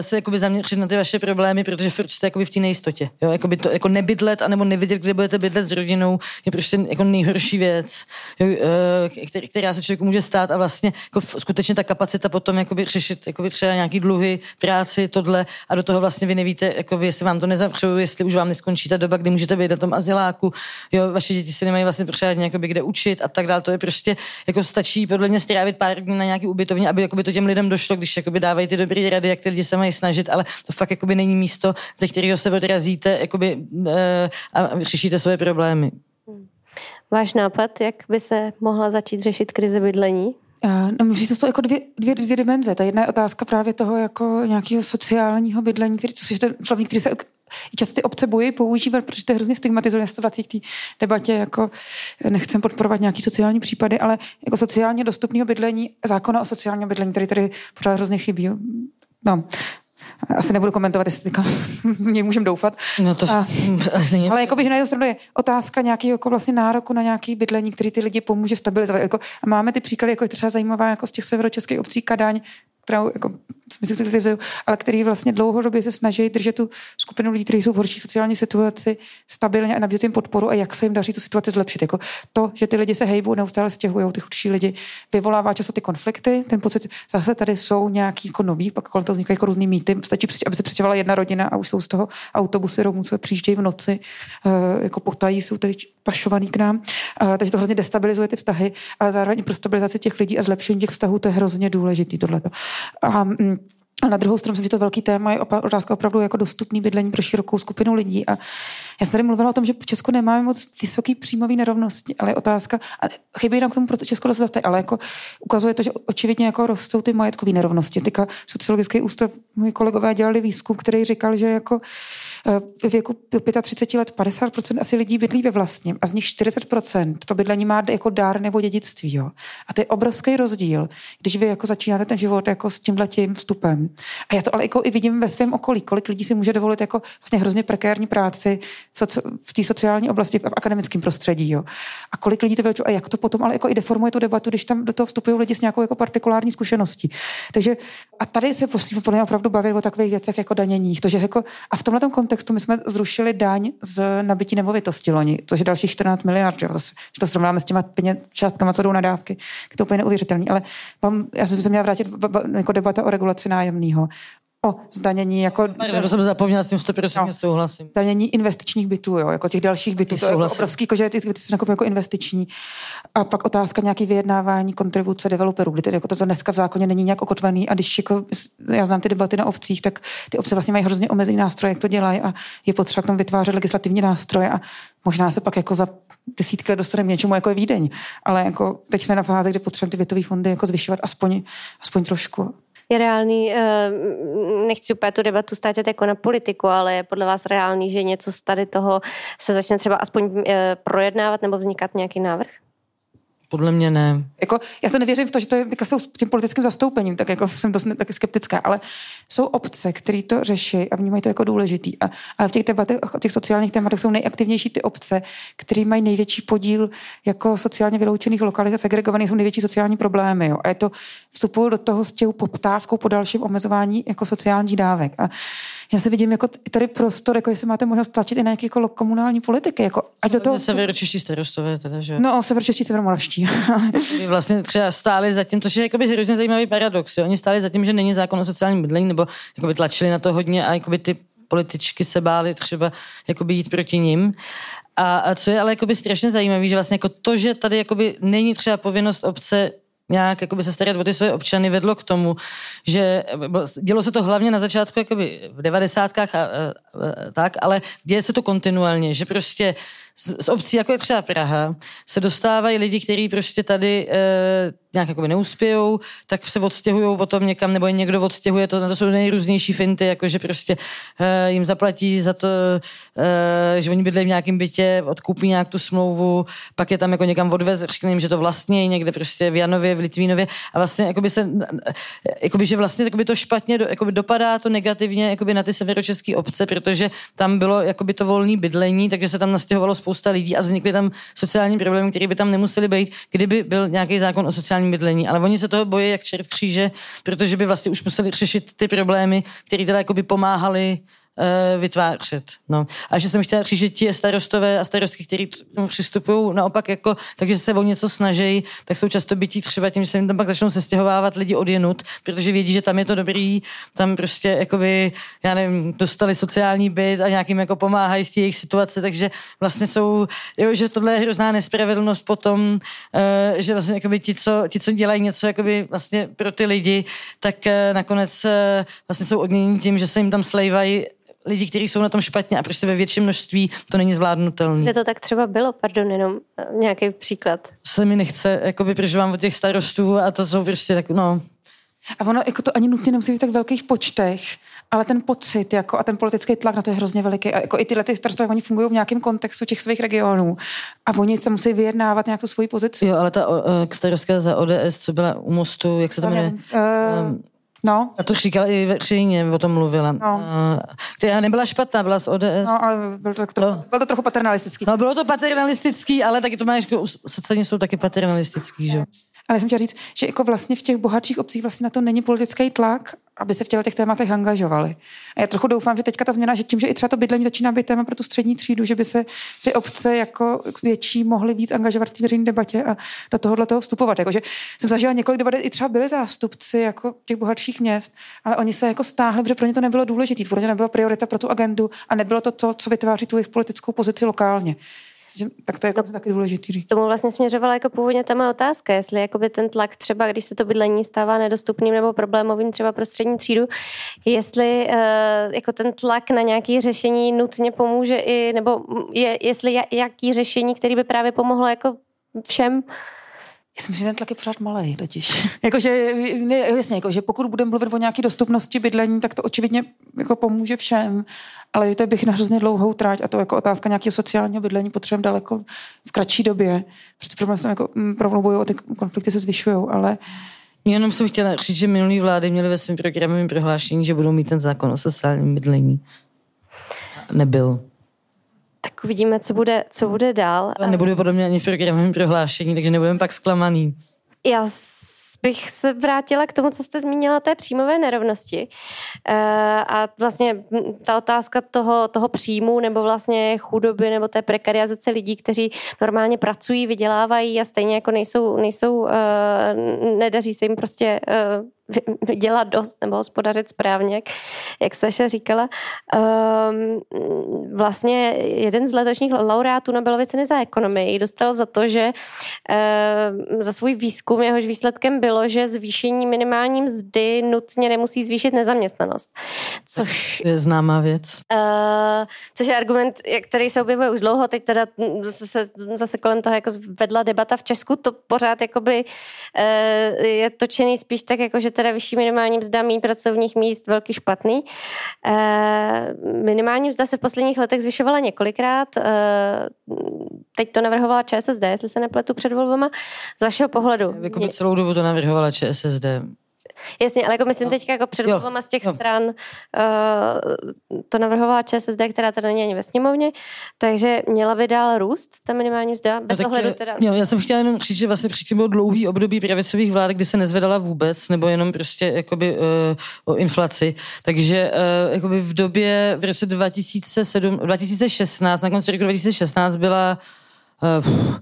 se jakoby zaměřit na ty vaše problémy, protože furt jste jakoby v té nejistotě. Jo? Jakoby to, jako nebydlet anebo nevědět, kde budete bydlet s rodinou, je prostě jako nejhorší věc, jo? Uh, která se člověku může stát a vlastně jako skutečně ta kapacita potom jakoby řešit jakoby třeba nějaký dluhy, práci, tohle a do toho vlastně vy nevíte, jakoby, jestli vám to nezavřou, jestli už vám neskončí ta doba, kdy můžete být na tom azyláku, jo, vaše děti si nemají vlastně pořádně jakoby, kde učit a tak dále. To je prostě, jako stačí podle mě strávit pár dní na nějaký ubytovně, aby jakoby, to těm lidem došlo, když jakoby, dávají ty dobré rady, jak ty lidi se mají snažit, ale to fakt jakoby, není místo, ze kterého se odrazíte jakoby, e, a řešíte svoje problémy. Váš nápad, jak by se mohla začít řešit krize bydlení? No, myslím, že to jsou jako dvě, dvě, dvě dimenze. Ta jedna je otázka právě toho jako nějakého sociálního bydlení, který, což je ten flavní, který se často ty obce bojí používat, protože to je hrozně stigmatizuje, se vrací k té debatě, jako nechcem podporovat nějaký sociální případy, ale jako sociálně dostupného bydlení, zákona o sociálním bydlení, který tady pořád hrozně chybí. No, asi nebudu komentovat, jestli mě můžeme doufat. No to a, ale jako že na jednu stranu je otázka nějakého jako vlastně nároku na nějaký bydlení, který ty lidi pomůže stabilizovat. Jako, a máme ty příklady, jako je třeba zajímavá jako z těch severočeských obcí Kadaň, kterou jako, ale který vlastně dlouhodobě se snaží držet tu skupinu lidí, kteří jsou v horší sociální situaci, stabilně a nabízet jim podporu a jak se jim daří tu situaci zlepšit. Jako to, že ty lidi se hejbou, neustále stěhují, ty chudší lidi, vyvolává často ty konflikty, ten pocit, zase tady jsou nějaký jako nový, pak kolem toho vznikají jako různý mýty, stačí, aby se přestěhovala jedna rodina a už jsou z toho autobusy Romů, co přijíždějí v noci, uh, jako potají, jsou tady pašovaný k nám. Uh, takže to hrozně destabilizuje ty vztahy, ale zároveň pro stabilizaci těch lidí a zlepšení těch vztahů to je hrozně důležitý tohleto. A, mm, A na druhou stranu že to velký téma je otázka opravdu jako dostupný bydlení pro širokou skupinu lidí. A já jsem tady mluvila o tom, že v Česku nemáme moc vysoký příjmový nerovnosti, ale je otázka, a chybí nám k tomu proto Česko dost ale jako ukazuje to, že očividně jako rostou ty majetkové nerovnosti. Tyka sociologický ústav, moji kolegové dělali výzkum, který říkal, že jako Eh, ve věku 35 let 50% asi lidí bydlí ve vlastním a z nich 40% to bydlení má jako dár nebo dědictví. Jo. A to je obrovský rozdíl, když vy jako začínáte ten život jako s tímhletím vstupem. A já to ale jako i vidím ve svém okolí, kolik lidí si může dovolit jako vlastně hrozně prekérní práci v té sociální oblasti, v akademickém prostředí. Jo. A kolik lidí to vyučuje a jak to potom ale jako i deformuje tu debatu, když tam do toho vstupují lidi s nějakou jako partikulární zkušeností. Takže a tady se musíme opravdu bavit o takových věcech jako daněních. To, že jako, a v tomhle kontextu my jsme zrušili daň z nabití nemovitosti loni, což je dalších 14 miliard. Jo. Zase, že to srovnáme s těma peněz, částkama, co jdou na dávky, je to úplně neuvěřitelný. Ale vám, já jsem se měla vrátit jako debata o regulaci nájemného o zdanění jako... Já jsem zapomněla, s tím 100% no, souhlasím. Zdanění investičních bytů, jo, jako těch dalších bytů. To je jako obrovský, jako, že ty byty jsou jako investiční. A pak otázka nějaký vyjednávání kontribuce developerů, kdy tedy jako to, to dneska v zákoně není nějak okotvený a když jako, já znám ty debaty na obcích, tak ty obce vlastně mají hrozně omezený nástroje, jak to dělají a je potřeba k tomu vytvářet legislativní nástroje a možná se pak jako za desítky let dostaneme něčemu, jako je Vídeň. Ale jako teď jsme na fázi, kde potřebujeme ty bytové fondy jako zvyšovat aspoň, aspoň trošku je reálný, eh, nechci úplně tu debatu státět jako na politiku, ale je podle vás reálný, že něco z tady toho se začne třeba aspoň eh, projednávat nebo vznikat nějaký návrh? Podle mě ne. Jako, já se nevěřím v to, že to je jako s tím politickým zastoupením, tak jako jsem dost taky skeptická, ale jsou obce, které to řeší a vnímají to jako důležitý. A, ale v těch debatech, těch sociálních tématech jsou nejaktivnější ty obce, které mají největší podíl jako sociálně vyloučených lokalit a segregovaných, jsou největší sociální problémy. Jo. A je to vstupují do toho s těou poptávkou po dalším omezování jako sociálních dávek. A já se vidím jako tady prostor, jako jestli máte možnost tlačit i na nějaké jako komunální politiky. Jako, ať do toho... Severočeští starostové teda, že? No, severočeští, severomoravští. vlastně třeba stáli za tím, což je jakoby hrozně zajímavý paradox. Jo? Oni stáli za tím, že není zákon o sociálním bydlení, nebo jakoby tlačili na to hodně a jakoby ty političky se báli třeba jakoby jít proti ním. A, a co je ale jakoby strašně zajímavé, že vlastně jako to, že tady jakoby není třeba povinnost obce nějak jakoby se starat o ty své občany vedlo k tomu, že dělo se to hlavně na začátku jakoby v devadesátkách a, a, a, tak, ale děje se to kontinuálně, že prostě z, z obcí, jako je třeba Praha, se dostávají lidi, kteří prostě tady e, nějak jakoby neuspějou, tak se odstěhují potom někam, nebo je někdo odstěhuje, to, to jsou nejrůznější finty, jako že prostě e, jim zaplatí za to, e, že oni bydlejí v nějakém bytě, odkupí nějak tu smlouvu, pak je tam jako někam odvez, řekne jim, že to vlastně někde prostě v Janově, v Litvínově. A vlastně jakoby se, jakoby, že vlastně jakoby to špatně, jakoby dopadá to negativně jakoby na ty severočeské obce, protože tam bylo jakoby to volné bydlení, takže se tam nastěhovalo spousta lidí a vznikly tam sociální problémy, které by tam nemusely být, kdyby byl nějaký zákon o sociálním bydlení. Ale oni se toho bojí jak čert kříže, protože by vlastně už museli řešit ty problémy, které teda jakoby pomáhali vytvářet. No. A že jsem chtěla říct, že ti starostové a starostky, kteří přistupují naopak jako, takže se o něco snaží, tak jsou často bytí třeba tím, že se jim tam pak začnou sestěhovávat lidi odjenut, protože vědí, že tam je to dobrý, tam prostě jakoby, já nevím, dostali sociální byt a nějakým jako pomáhají z jejich situace, takže vlastně jsou, jo, že tohle je hrozná nespravedlnost potom, uh, že vlastně jakoby ti, co, ti, co dělají něco jakoby vlastně pro ty lidi, tak uh, nakonec vlastně jsou odměněni tím, že se jim tam slejvají lidi, kteří jsou na tom špatně a prostě ve větším množství to není zvládnutelné. Kde to tak třeba bylo, pardon, jenom eh, nějaký příklad. Se mi nechce, jakoby, protože mám od těch starostů a to jsou prostě tak, no. A ono jako to ani nutně nemusí být tak velkých počtech, ale ten pocit jako, a ten politický tlak na to je hrozně veliký. A jako i tyhle ty starostové, oni fungují v nějakém kontextu těch svých regionů a oni se musí vyjednávat nějakou svoji pozici. Jo, ale ta uh, starostka za ODS, co byla u mostu, jak se to jmenuje? Uh, um, No. A to říkala i ve Kříně, o tom mluvila. No. která nebyla špatná, byla z ODS. No, ale bylo to, to, no. bylo to trochu paternalistický. No, bylo to paternalistický, ale taky to máš, sociálně jsou taky paternalistický, že? Ale jsem chtěla říct, že jako vlastně v těch bohatších obcích vlastně na to není politický tlak, aby se v těch tématech angažovali. A já trochu doufám, že teďka ta změna, že tím, že i třeba to bydlení začíná být téma pro tu střední třídu, že by se ty obce jako větší mohly víc angažovat v té veřejné debatě a do tohohle toho vstupovat. Jako, že jsem zažila několik debat, i třeba byli zástupci jako těch bohatších měst, ale oni se jako stáhli, protože pro ně to nebylo důležité, pro ně nebyla priorita pro tu agendu a nebylo to to, co vytváří tu jejich politickou pozici lokálně. Tak to je jako taky důležitý. Tomu vlastně směřovala jako původně ta má otázka, jestli jakoby ten tlak třeba, když se to bydlení stává nedostupným nebo problémovým třeba pro střední třídu, jestli uh, jako ten tlak na nějaké řešení nutně pomůže i, nebo je, jestli jaký řešení, který by právě pomohlo jako všem já si myslím, že ten tlak je pořád malý totiž. jakože, ne, jasně, jako, že pokud budeme mluvit o nějaké dostupnosti bydlení, tak to očividně jako pomůže všem, ale to bych na hrozně dlouhou tráť a to jako otázka nějakého sociálního bydlení potřebujeme daleko v kratší době. Protože problém jsem jako mm, promluvují, ty konflikty se zvyšují, ale Jenom jsem chtěla říct, že minulý vlády měly ve svém programovém prohlášení, že budou mít ten zákon o sociálním bydlení. Nebyl tak uvidíme, co bude, co bude dál. Ale nebudu podle mě ani v programovém prohlášení, takže nebudeme pak zklamaný. Já bych se vrátila k tomu, co jste zmínila, té příjmové nerovnosti. E, a vlastně ta otázka toho, toho příjmu nebo vlastně chudoby nebo té prekarizace lidí, kteří normálně pracují, vydělávají a stejně jako nejsou, nejsou e, nedaří se jim prostě vydělat dost nebo hospodařit správně, jak Saša říkala. Um, vlastně jeden z letošních laureátů Nobelovy ceny za ekonomii dostal za to, že um, za svůj výzkum jehož výsledkem bylo, že zvýšení minimální mzdy nutně nemusí zvýšit nezaměstnanost. Což je známá věc. Uh, což je argument, který se objevuje už dlouho. Teď teda zase, zase kolem toho jako vedla debata v Česku. To pořád jakoby uh, je točený spíš tak, jako že teda vyšší minimální mzda, méně pracovních míst, velký špatný. E, minimální mzda se v posledních letech zvyšovala několikrát. E, teď to navrhovala ČSSD, jestli se nepletu před volbama. Z vašeho pohledu? Jako by celou dobu to navrhovala ČSSD. Jasně, ale jako myslím no. teď jako před volbama z těch jo. stran uh, to navrhovala ČSSD, která teda není ani ve sněmovně, takže měla by dál růst ta minimální mzda, bez no, ohledu teda. Jo, já jsem chtěla jenom říct, že vlastně předtím bylo dlouhý období pravicových vlád, kdy se nezvedala vůbec, nebo jenom prostě jakoby uh, o inflaci. Takže uh, jakoby v době, v roce 2007, 2016, na konci roku 2016 byla uh,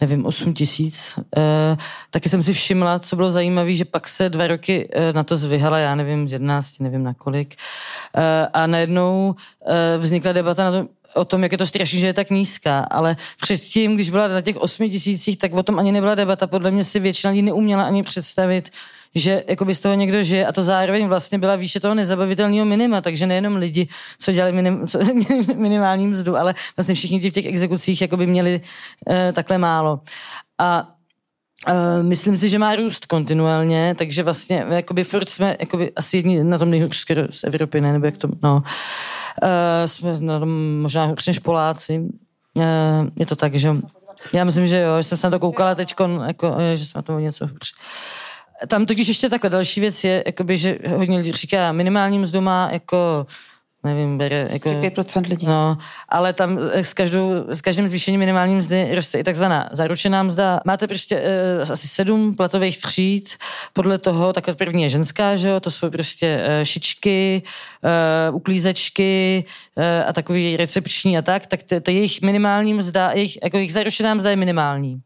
nevím, 8 tisíc. E, taky jsem si všimla, co bylo zajímavé, že pak se dva roky e, na to zvyhala, já nevím, z 11, nevím na kolik. E, a najednou e, vznikla debata na to, o tom, jak je to strašný, že je tak nízká, ale předtím, když byla na těch 8 tisících, tak o tom ani nebyla debata. Podle mě si většina lidí neuměla ani představit, že jakoby z toho někdo žije a to zároveň vlastně byla výše toho nezabavitelného minima, takže nejenom lidi, co dělali minim, co, minimální mzdu, ale vlastně všichni ti v těch exekucích jakoby měli uh, takhle málo. A Uh, myslím si, že má růst kontinuálně, takže vlastně jakoby furt jsme jakoby asi jedni na tom nejhorší skoro z Evropy, ne? nebo jak to, no. Uh, jsme na tom možná horší než Poláci. Je to tak, že já myslím, že jo, že jsem se na to koukala teď, jako, že jsme na to něco hůř. Tam totiž ještě takhle další věc je, jakoby, že hodně lidí říká, minimální mzdu má jako nevím, bere jako... 5% lidí. No, ale tam s, každou, s každým zvýšením minimální mzdy roste i takzvaná zaručená mzda. Máte prostě uh, asi sedm platových tříd, podle toho, tak první je ženská, že jo, to jsou prostě uh, šičky, uh, uklízečky uh, a takový recepční a tak, tak to jejich minimální mzda, jejich, jako jejich zaručená mzda je minimální.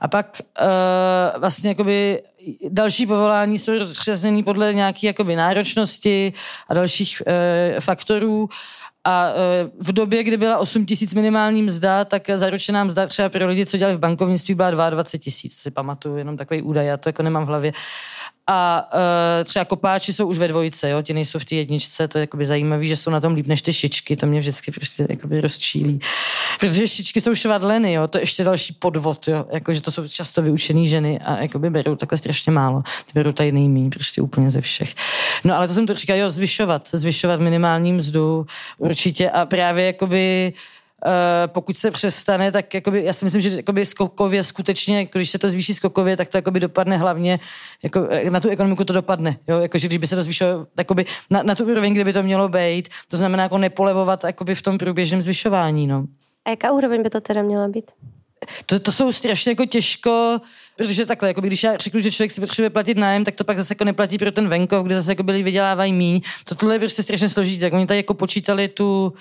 A pak uh, vlastně jakoby další povolání jsou rozřazený podle nějaké jakoby náročnosti a dalších uh, faktorů. A uh, v době, kdy byla 8 tisíc minimální mzda, tak zaručená mzda třeba pro lidi, co dělali v bankovnictví, byla 22 tisíc, si pamatuju, jenom takový údaj, já to jako nemám v hlavě. A uh, třeba kopáči jsou už ve dvojice, jo? ti nejsou v té jedničce, to je jakoby zajímavé, že jsou na tom líp než ty šičky, to mě vždycky prostě jakoby rozčílí. Protože šičky jsou švadleny, jo? to je ještě další podvod, jo? Jako, že to jsou často vyučené ženy a jakoby berou takhle strašně málo. Ty berou tady nejmí, prostě úplně ze všech. No ale to jsem to říkal, jo, zvyšovat, zvyšovat minimální mzdu určitě a právě jakoby Uh, pokud se přestane, tak jakoby, já si myslím, že jakoby skokově skutečně, když se to zvýší skokově, tak to jakoby dopadne hlavně, jako, eh, na tu ekonomiku to dopadne, jo? Jako, že když by se to zvýšilo jakoby, na, na tu úroveň, kde by to mělo být, to znamená jako nepolevovat jakoby v tom průběžném zvyšování. No. A jaká úroveň by to teda měla být? To, to jsou strašně jako těžko, protože takhle, jako když já řeknu, že člověk si potřebuje platit nájem, tak to pak zase jako neplatí pro ten venkov, kde zase jako byli vydělávají míň. To tohle je prostě strašně složité. Tak oni tady jako počítali tu,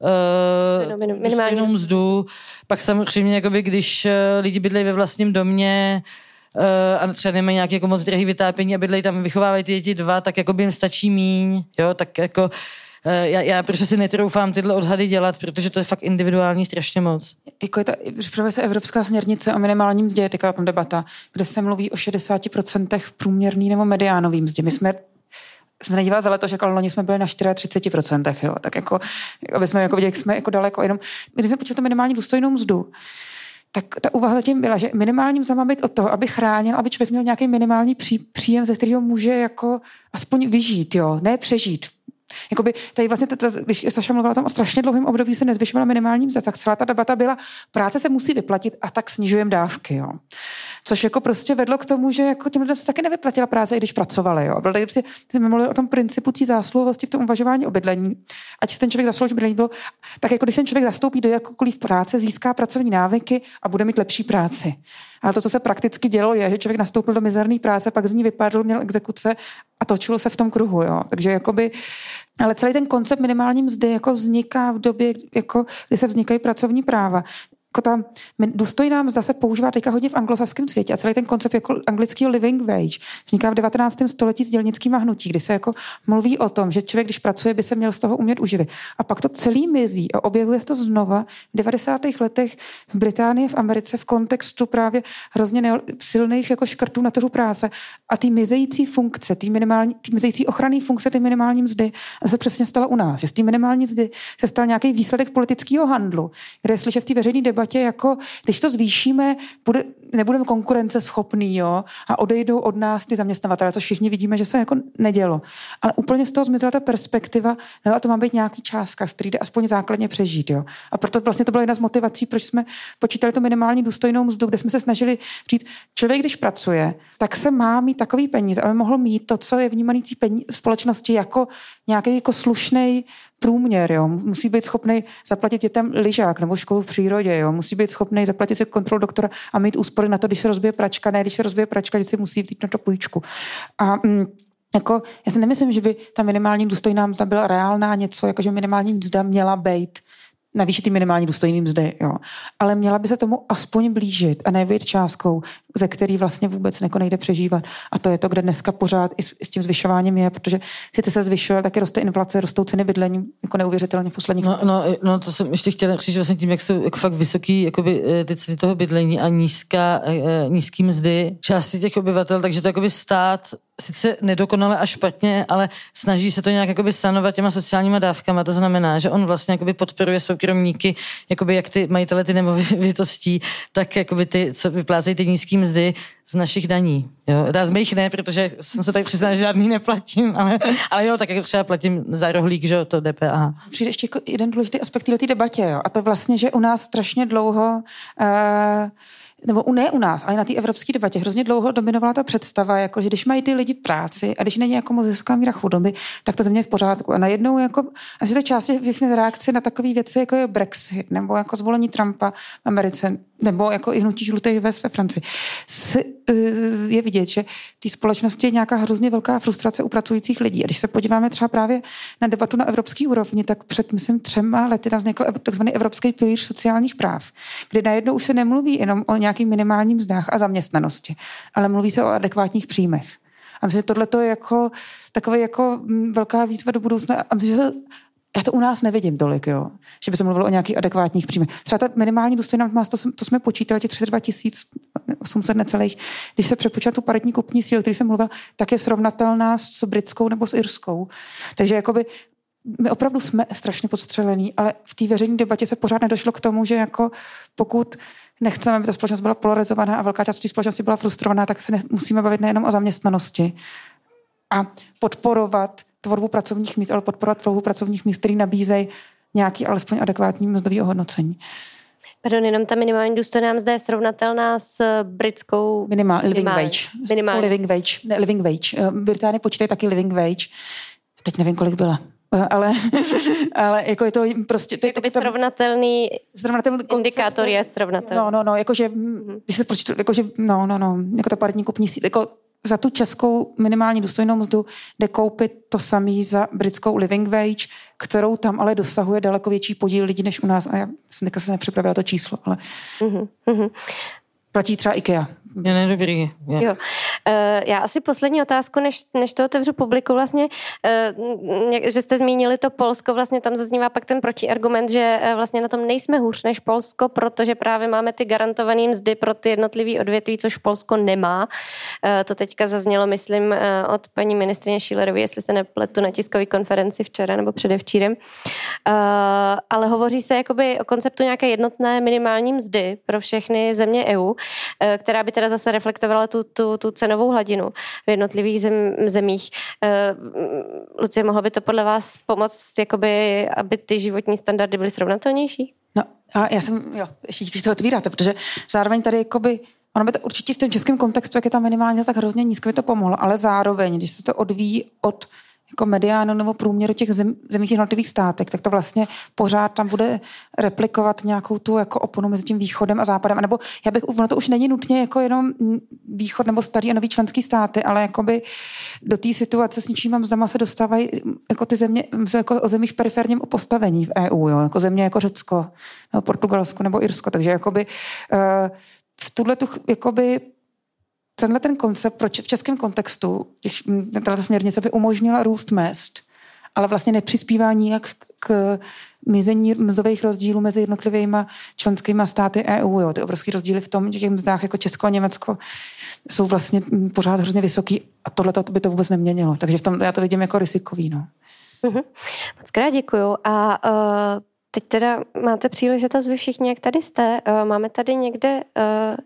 uh, minimální mzdu. Pak samozřejmě, jakoby, když uh, lidi bydlejí ve vlastním domě, uh, a třeba nemají nějaký jako moc drahý vytápění a bydlejí tam, vychovávají ty děti dva, tak jako by jim stačí míň, jo, tak jako eh, já, já prostě si netroufám tyhle odhady dělat, protože to je fakt individuální strašně moc. Jako je ta, připravuje se Evropská směrnice o minimálním mzdě, teďka tam debata, kde se mluví o 60% průměrný nebo mediánový mzdě. My jsme jsem nedívala za leto, že jako loni jsme byli na 34%, jo, tak jako, aby jsme jako viděli, jak jsme jako daleko jenom, když jsme počítali minimální důstojnou mzdu, tak ta úvaha zatím byla, že minimální mzda má být od toho, aby chránil, aby člověk měl nějaký minimální pří, příjem, ze kterého může jako aspoň vyžít, jo, ne přežít. Jakoby tady vlastně, to, když Saša mluvila o tom o strašně dlouhém období, se nezvyšovala minimální mzda, tak celá ta debata byla, práce se musí vyplatit a tak snižujeme dávky. Jo. Což jako prostě vedlo k tomu, že jako těm lidem se taky nevyplatila práce, i když pracovali. Jo. Byl tady prostě, jsme mluvili o tom principu té zásluhovosti v tom uvažování o bydlení. Ať ten člověk zaslouží bydlení bylo, tak jako když ten člověk zastoupí do jakoukoliv práce, získá pracovní návyky a bude mít lepší práci. Ale to, co se prakticky dělo, je, že člověk nastoupil do mizerné práce, pak z ní vypadl, měl exekuce a točil se v tom kruhu. Jo. Takže jakoby, ale celý ten koncept minimální mzdy jako vzniká v době, jako, kdy se vznikají pracovní práva ta důstojná mzda se používá teďka hodně v anglosaském světě a celý ten koncept jako anglického living wage vzniká v 19. století s dělnickým hnutí, kdy se jako mluví o tom, že člověk, když pracuje, by se měl z toho umět uživit. A pak to celý mizí a objevuje se to znova v 90. letech v Británii, v Americe v kontextu právě hrozně silných jako škrtů na trhu práce a ty mizející funkce, ty, minimální, ty mizející ochranné funkce, ty minimální mzdy se přesně stalo u nás. Z té minimální mzdy se stal nějaký výsledek politického handlu, kde je slyšet v té veřejné debatě debatě, jako když to zvýšíme, bude, nebudeme konkurenceschopný, jo, a odejdou od nás ty zaměstnavatele, což všichni vidíme, že se jako nedělo. Ale úplně z toho zmizela ta perspektiva, no a to má být nějaký částka, z který jde aspoň základně přežít, jo. A proto vlastně to byla jedna z motivací, proč jsme počítali to minimální důstojnou mzdu, kde jsme se snažili říct, člověk, když pracuje, tak se má mít takový peníze, aby mohl mít to, co je vnímaný v společnosti jako nějaký jako slušný průměr, jo. Musí být schopný zaplatit dětem lyžák nebo školu v přírodě, jo. Musí být schopný zaplatit si kontrol doktora a mít úspory na to, když se rozbije pračka, ne když se rozbije pračka, že si musí vzít na to půjčku. A mm, jako, já si nemyslím, že by ta minimální důstojná mzda byla reálná něco, jako že minimální mzda měla být navýšit ty minimální důstojný mzdy, jo. Ale měla by se tomu aspoň blížit a nebýt částkou, ze který vlastně vůbec neko nejde přežívat. A to je to, kde dneska pořád i s, i s tím zvyšováním je, protože sice se zvyšuje, taky roste inflace, rostou ceny bydlení jako neuvěřitelně v posledních no, no, no, to jsem ještě chtěla říct, vlastně tím, jak jsou jako fakt vysoký jakoby, eh, ty ceny toho bydlení a nízká, eh, nízký mzdy části těch obyvatel, takže to jakoby stát sice nedokonale a špatně, ale snaží se to nějak jakoby sanovat těma sociálníma dávkama. To znamená, že on vlastně jakoby podporuje soukromníky, jakoby jak ty majitele ty nemovitostí, tak jakoby ty, co vyplácejí ty nízký mzdy z našich daní. Jo? Dá z mých ne, protože jsem se tady přiznala, že žádný neplatím, ale, ale jo, tak jako třeba platím za rohlík, že to DPH. Přijde ještě jako jeden důležitý aspekt této debatě, jo? a to vlastně, že u nás strašně dlouho uh, nebo ne u nás, ale na té evropské debatě hrozně dlouho dominovala ta představa, jako, že když mají ty lidi práci a když není jako moc vysoká míra chudoby, tak to země je v pořádku. A najednou jako, asi to části v reakci na takové věci, jako je Brexit, nebo jako zvolení Trumpa v Americe, nebo jako i hnutí žlutých ve Francii, s, eh, je vidět, že v té společnosti je nějaká hrozně velká frustrace u pracujících lidí. A když se podíváme třeba právě na debatu na evropské úrovni, tak před, myslím, třema lety tam vznikl takzvaný Evropský pilíř sociálních práv, kde najednou už se nemluví jenom o nějakým minimálním mzdách a zaměstnanosti, ale mluví se o adekvátních příjmech. A myslím, že tohle je jako taková jako mm, velká výzva do budoucna. A myslím, že já to u nás nevidím tolik, jo. že by se mluvilo o nějakých adekvátních příjmech. Třeba ta minimální důstojná má, to, to jsme počítali, těch 32 800 necelých, když se přepočítá tu paritní kupní sílu, který jsem mluvil, tak je srovnatelná s britskou nebo s irskou. Takže jakoby my opravdu jsme strašně podstřelení, ale v té veřejné debatě se pořád nedošlo k tomu, že jako pokud nechceme, aby ta společnost byla polarizovaná a velká část té společnosti byla frustrovaná, tak se ne, musíme bavit nejenom o zaměstnanosti a podporovat tvorbu pracovních míst, ale podporovat tvorbu pracovních míst, které nabízejí nějaký alespoň adekvátní mzdový ohodnocení. Pardon, jenom ta minimální důstojná mzda je srovnatelná s britskou... Minimál, living minimální. wage. Minimální. Living wage. Ne, living wage. Eh, Británie počítají taky living wage. Teď nevím, kolik byla. Eh, ale, ale jako je to prostě... To je to, srovnatelný, srovnatelný indikátor je srovnatelný. No, no, no, jakože, mm-hmm. když se počítá, jakože, no, no, no, jako ta paritní kupní síť, jako za tu českou minimální důstojnou mzdu jde koupit to samý za britskou living wage, kterou tam ale dosahuje daleko větší podíl lidí než u nás. A já jsem se nepřipravila to číslo, ale mm-hmm. platí třeba IKEA. Je nedobrý. Jo. Já asi poslední otázku, než, než to otevřu publiku, vlastně, že jste zmínili to Polsko, vlastně tam zaznívá pak ten protiargument, že vlastně na tom nejsme hůř než Polsko, protože právě máme ty garantované mzdy pro ty jednotlivé odvětví, což Polsko nemá. To teďka zaznělo, myslím, od paní ministrině Schillerové, jestli se nepletu na tiskové konferenci včera nebo předevčírem. Ale hovoří se jakoby o konceptu nějaké jednotné minimální mzdy pro všechny země EU, která by teda zase reflektovala tu, tu, tu cenovou hladinu v jednotlivých zem, zemích. Lucie, mohlo by to podle vás pomoct, jakoby, aby ty životní standardy byly srovnatelnější? No a já jsem, jo, ještě když to otvíráte, protože zároveň tady jakoby Ono by to určitě v tom českém kontextu, jak je tam minimálně tak hrozně nízko, by to pomohlo, ale zároveň, když se to odvíjí od jako mediánu nebo průměru těch zem, zemích jednotlivých státek, tak to vlastně pořád tam bude replikovat nějakou tu jako oponu mezi tím východem a západem. A nebo já bych, ono to už není nutně jako jenom východ nebo starý a nový členský státy, ale jakoby do té situace s ničím mzdama se dostávají jako ty země, jako o zemích periferním postavení v EU, jo, jako země jako Řecko, nebo Portugalsko nebo Irsko. Takže jakoby uh, v tuhle tu, jakoby tenhle ten koncept proč v českém kontextu, těch, tato směrnice by umožnila růst mest, ale vlastně nepřispívá nijak k mizení mzdových rozdílů mezi jednotlivými členskými státy EU. Jo. Ty obrovské rozdíly v tom, že těch mzdách jako Česko a Německo jsou vlastně pořád hrozně vysoký a tohle by to vůbec neměnilo. Takže v tom já to vidím jako rizikový. No. Mm-hmm. Moc krát děkuju. A uh, teď teda máte příležitost vy všichni, jak tady jste. Uh, máme tady někde uh,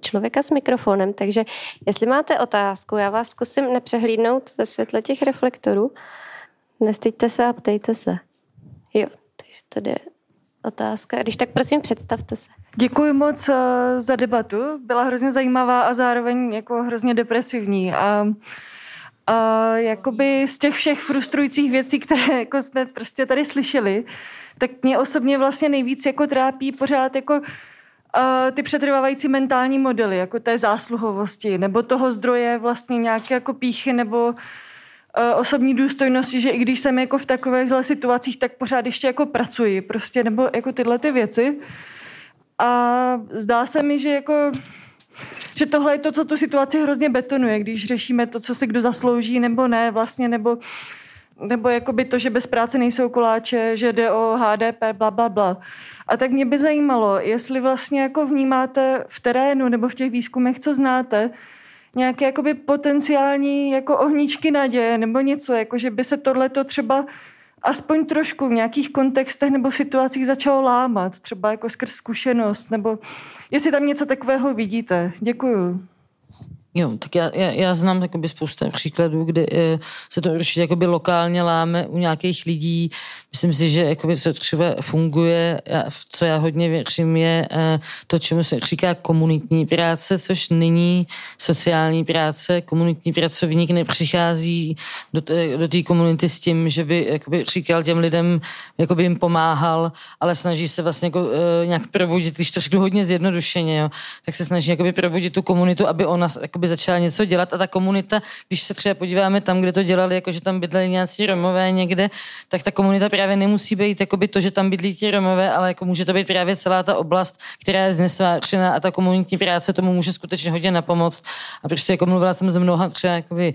člověka s mikrofonem, takže jestli máte otázku, já vás zkusím nepřehlídnout ve světle těch reflektorů. Nestýďte se a ptejte se. Jo, takže tady je otázka. Když tak prosím, představte se. Děkuji moc eh, za debatu. Byla hrozně zajímavá a zároveň jako hrozně depresivní. A, a jakoby z těch všech frustrujících věcí, které jako jsme prostě tady slyšeli, tak mě osobně vlastně nejvíc jako trápí pořád jako uh, ty přetrvávající mentální modely, jako té zásluhovosti, nebo toho zdroje vlastně nějaké jako píchy, nebo uh, osobní důstojnosti, že i když jsem jako v takovýchhle situacích, tak pořád ještě jako pracuji, prostě, nebo jako tyhle ty věci. A zdá se mi, že jako že tohle je to, co tu situaci hrozně betonuje, když řešíme to, co si kdo zaslouží nebo ne vlastně, nebo nebo jakoby to, že bez práce nejsou koláče, že jde o HDP, bla, bla, bla. A tak mě by zajímalo, jestli vlastně jako vnímáte v terénu nebo v těch výzkumech, co znáte, nějaké jakoby potenciální jako ohníčky naděje nebo něco, jako že by se tohleto třeba aspoň trošku v nějakých kontextech nebo situacích začalo lámat, třeba jako skrz zkušenost, nebo jestli tam něco takového vidíte. Děkuju. Jo, tak já, já, já znám takoby spousta příkladů, kde e, se to určitě jakoby lokálně láme u nějakých lidí. Myslím si, že jakoby to třeba funguje, já, co já hodně věřím, je e, to, čemu se říká komunitní práce, což není sociální práce. Komunitní pracovník nepřichází do té, do té komunity s tím, že by jakoby říkal těm lidem, jakoby jim pomáhal, ale snaží se vlastně jako, e, nějak probudit, když to řeknu hodně zjednodušeně, jo, tak se snaží jakoby probudit tu komunitu, aby ona jakoby by začala něco dělat a ta komunita, když se třeba podíváme tam, kde to dělali, jako že tam bydleli nějací Romové někde, tak ta komunita právě nemusí být jakoby to, že tam bydlí ti Romové, ale jako může to být právě celá ta oblast, která je znesvářená a ta komunitní práce tomu může skutečně hodně napomoct. A prostě jako mluvila jsem s mnoha třeba jakoby,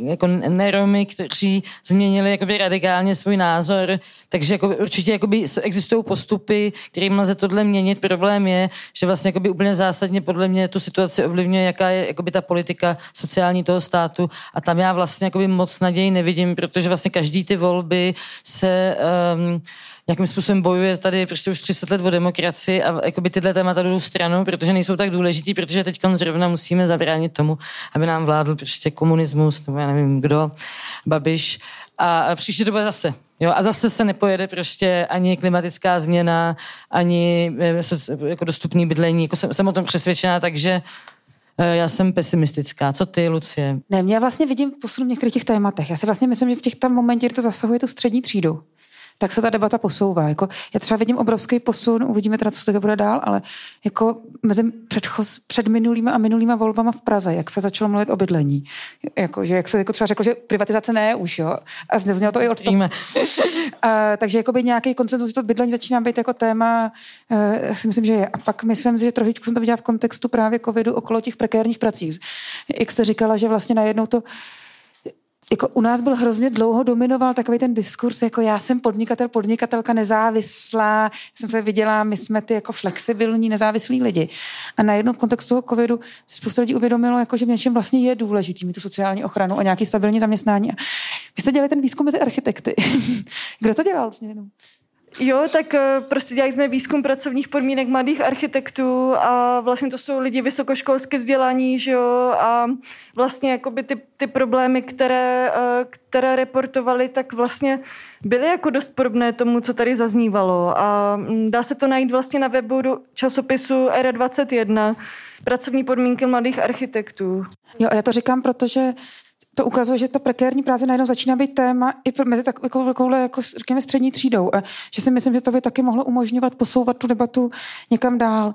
jako neromy, kteří změnili jakoby radikálně svůj názor, takže jako určitě jakoby existují postupy, kterým lze tohle měnit. Problém je, že vlastně jakoby úplně zásadně podle mě tu situaci ovlivňuje, jaká je jakoby ta politika sociální toho státu a tam já vlastně jakoby moc naději nevidím, protože vlastně každý ty volby se um, nějakým způsobem bojuje tady prostě už 30 let o demokracii a jakoby tyhle témata jdou stranou, protože nejsou tak důležitý, protože teď zrovna musíme zabránit tomu, aby nám vládl prostě komunismus, nebo já nevím kdo, Babiš. A příště to bude zase. Jo, a zase se nepojede prostě ani klimatická změna, ani eh, jako dostupný bydlení. Jako jsem, jsem o tom přesvědčená, takže Eh, já jsem pesimistická. Co ty, Lucie? Ne, mě vlastně vidím posun v některých těch tématech. Já si vlastně myslím, že v těch tam momentě, kdy to zasahuje tu střední třídu, tak se ta debata posouvá. Jako, já třeba vidím obrovský posun, uvidíme teda, co se bude dál, ale jako mezi předchoz, před minulýma a minulýma volbama v Praze, jak se začalo mluvit o bydlení. Jako, že jak se jako třeba řeklo, že privatizace ne už, jo. A neznělo to i od toho. a, takže jakoby nějaký koncenzus, to bydlení začíná být jako téma, uh, si myslím, že je. A pak myslím si, že trošičku jsem to viděla v kontextu právě covidu okolo těch prekérních prací. jak jste říkala, že vlastně najednou to jako u nás byl hrozně dlouho dominoval takový ten diskurs, jako já jsem podnikatel, podnikatelka nezávislá, jsem se viděla, my jsme ty jako flexibilní, nezávislí lidi. A najednou v kontextu toho covidu spousta lidí uvědomilo, jako, že v něčem vlastně je důležitý mít tu sociální ochranu a nějaký stabilní zaměstnání. Vy jste dělali ten výzkum mezi architekty. Kdo to dělal? Jo, tak eh, prostě dělali jsme výzkum pracovních podmínek mladých architektů a vlastně to jsou lidi vysokoškolské vzdělání, že jo, a vlastně jakoby ty, ty problémy, které, eh, které reportovali, tak vlastně byly jako dost podobné tomu, co tady zaznívalo a mm, dá se to najít vlastně na webu časopisu Era 21, pracovní podmínky mladých architektů. Jo, a já to říkám, protože to ukazuje, že to prekérní práce najednou začíná být téma i mezi takovou, takovou jako, řekněme, střední třídou. A že si myslím, že to by taky mohlo umožňovat posouvat tu debatu někam dál.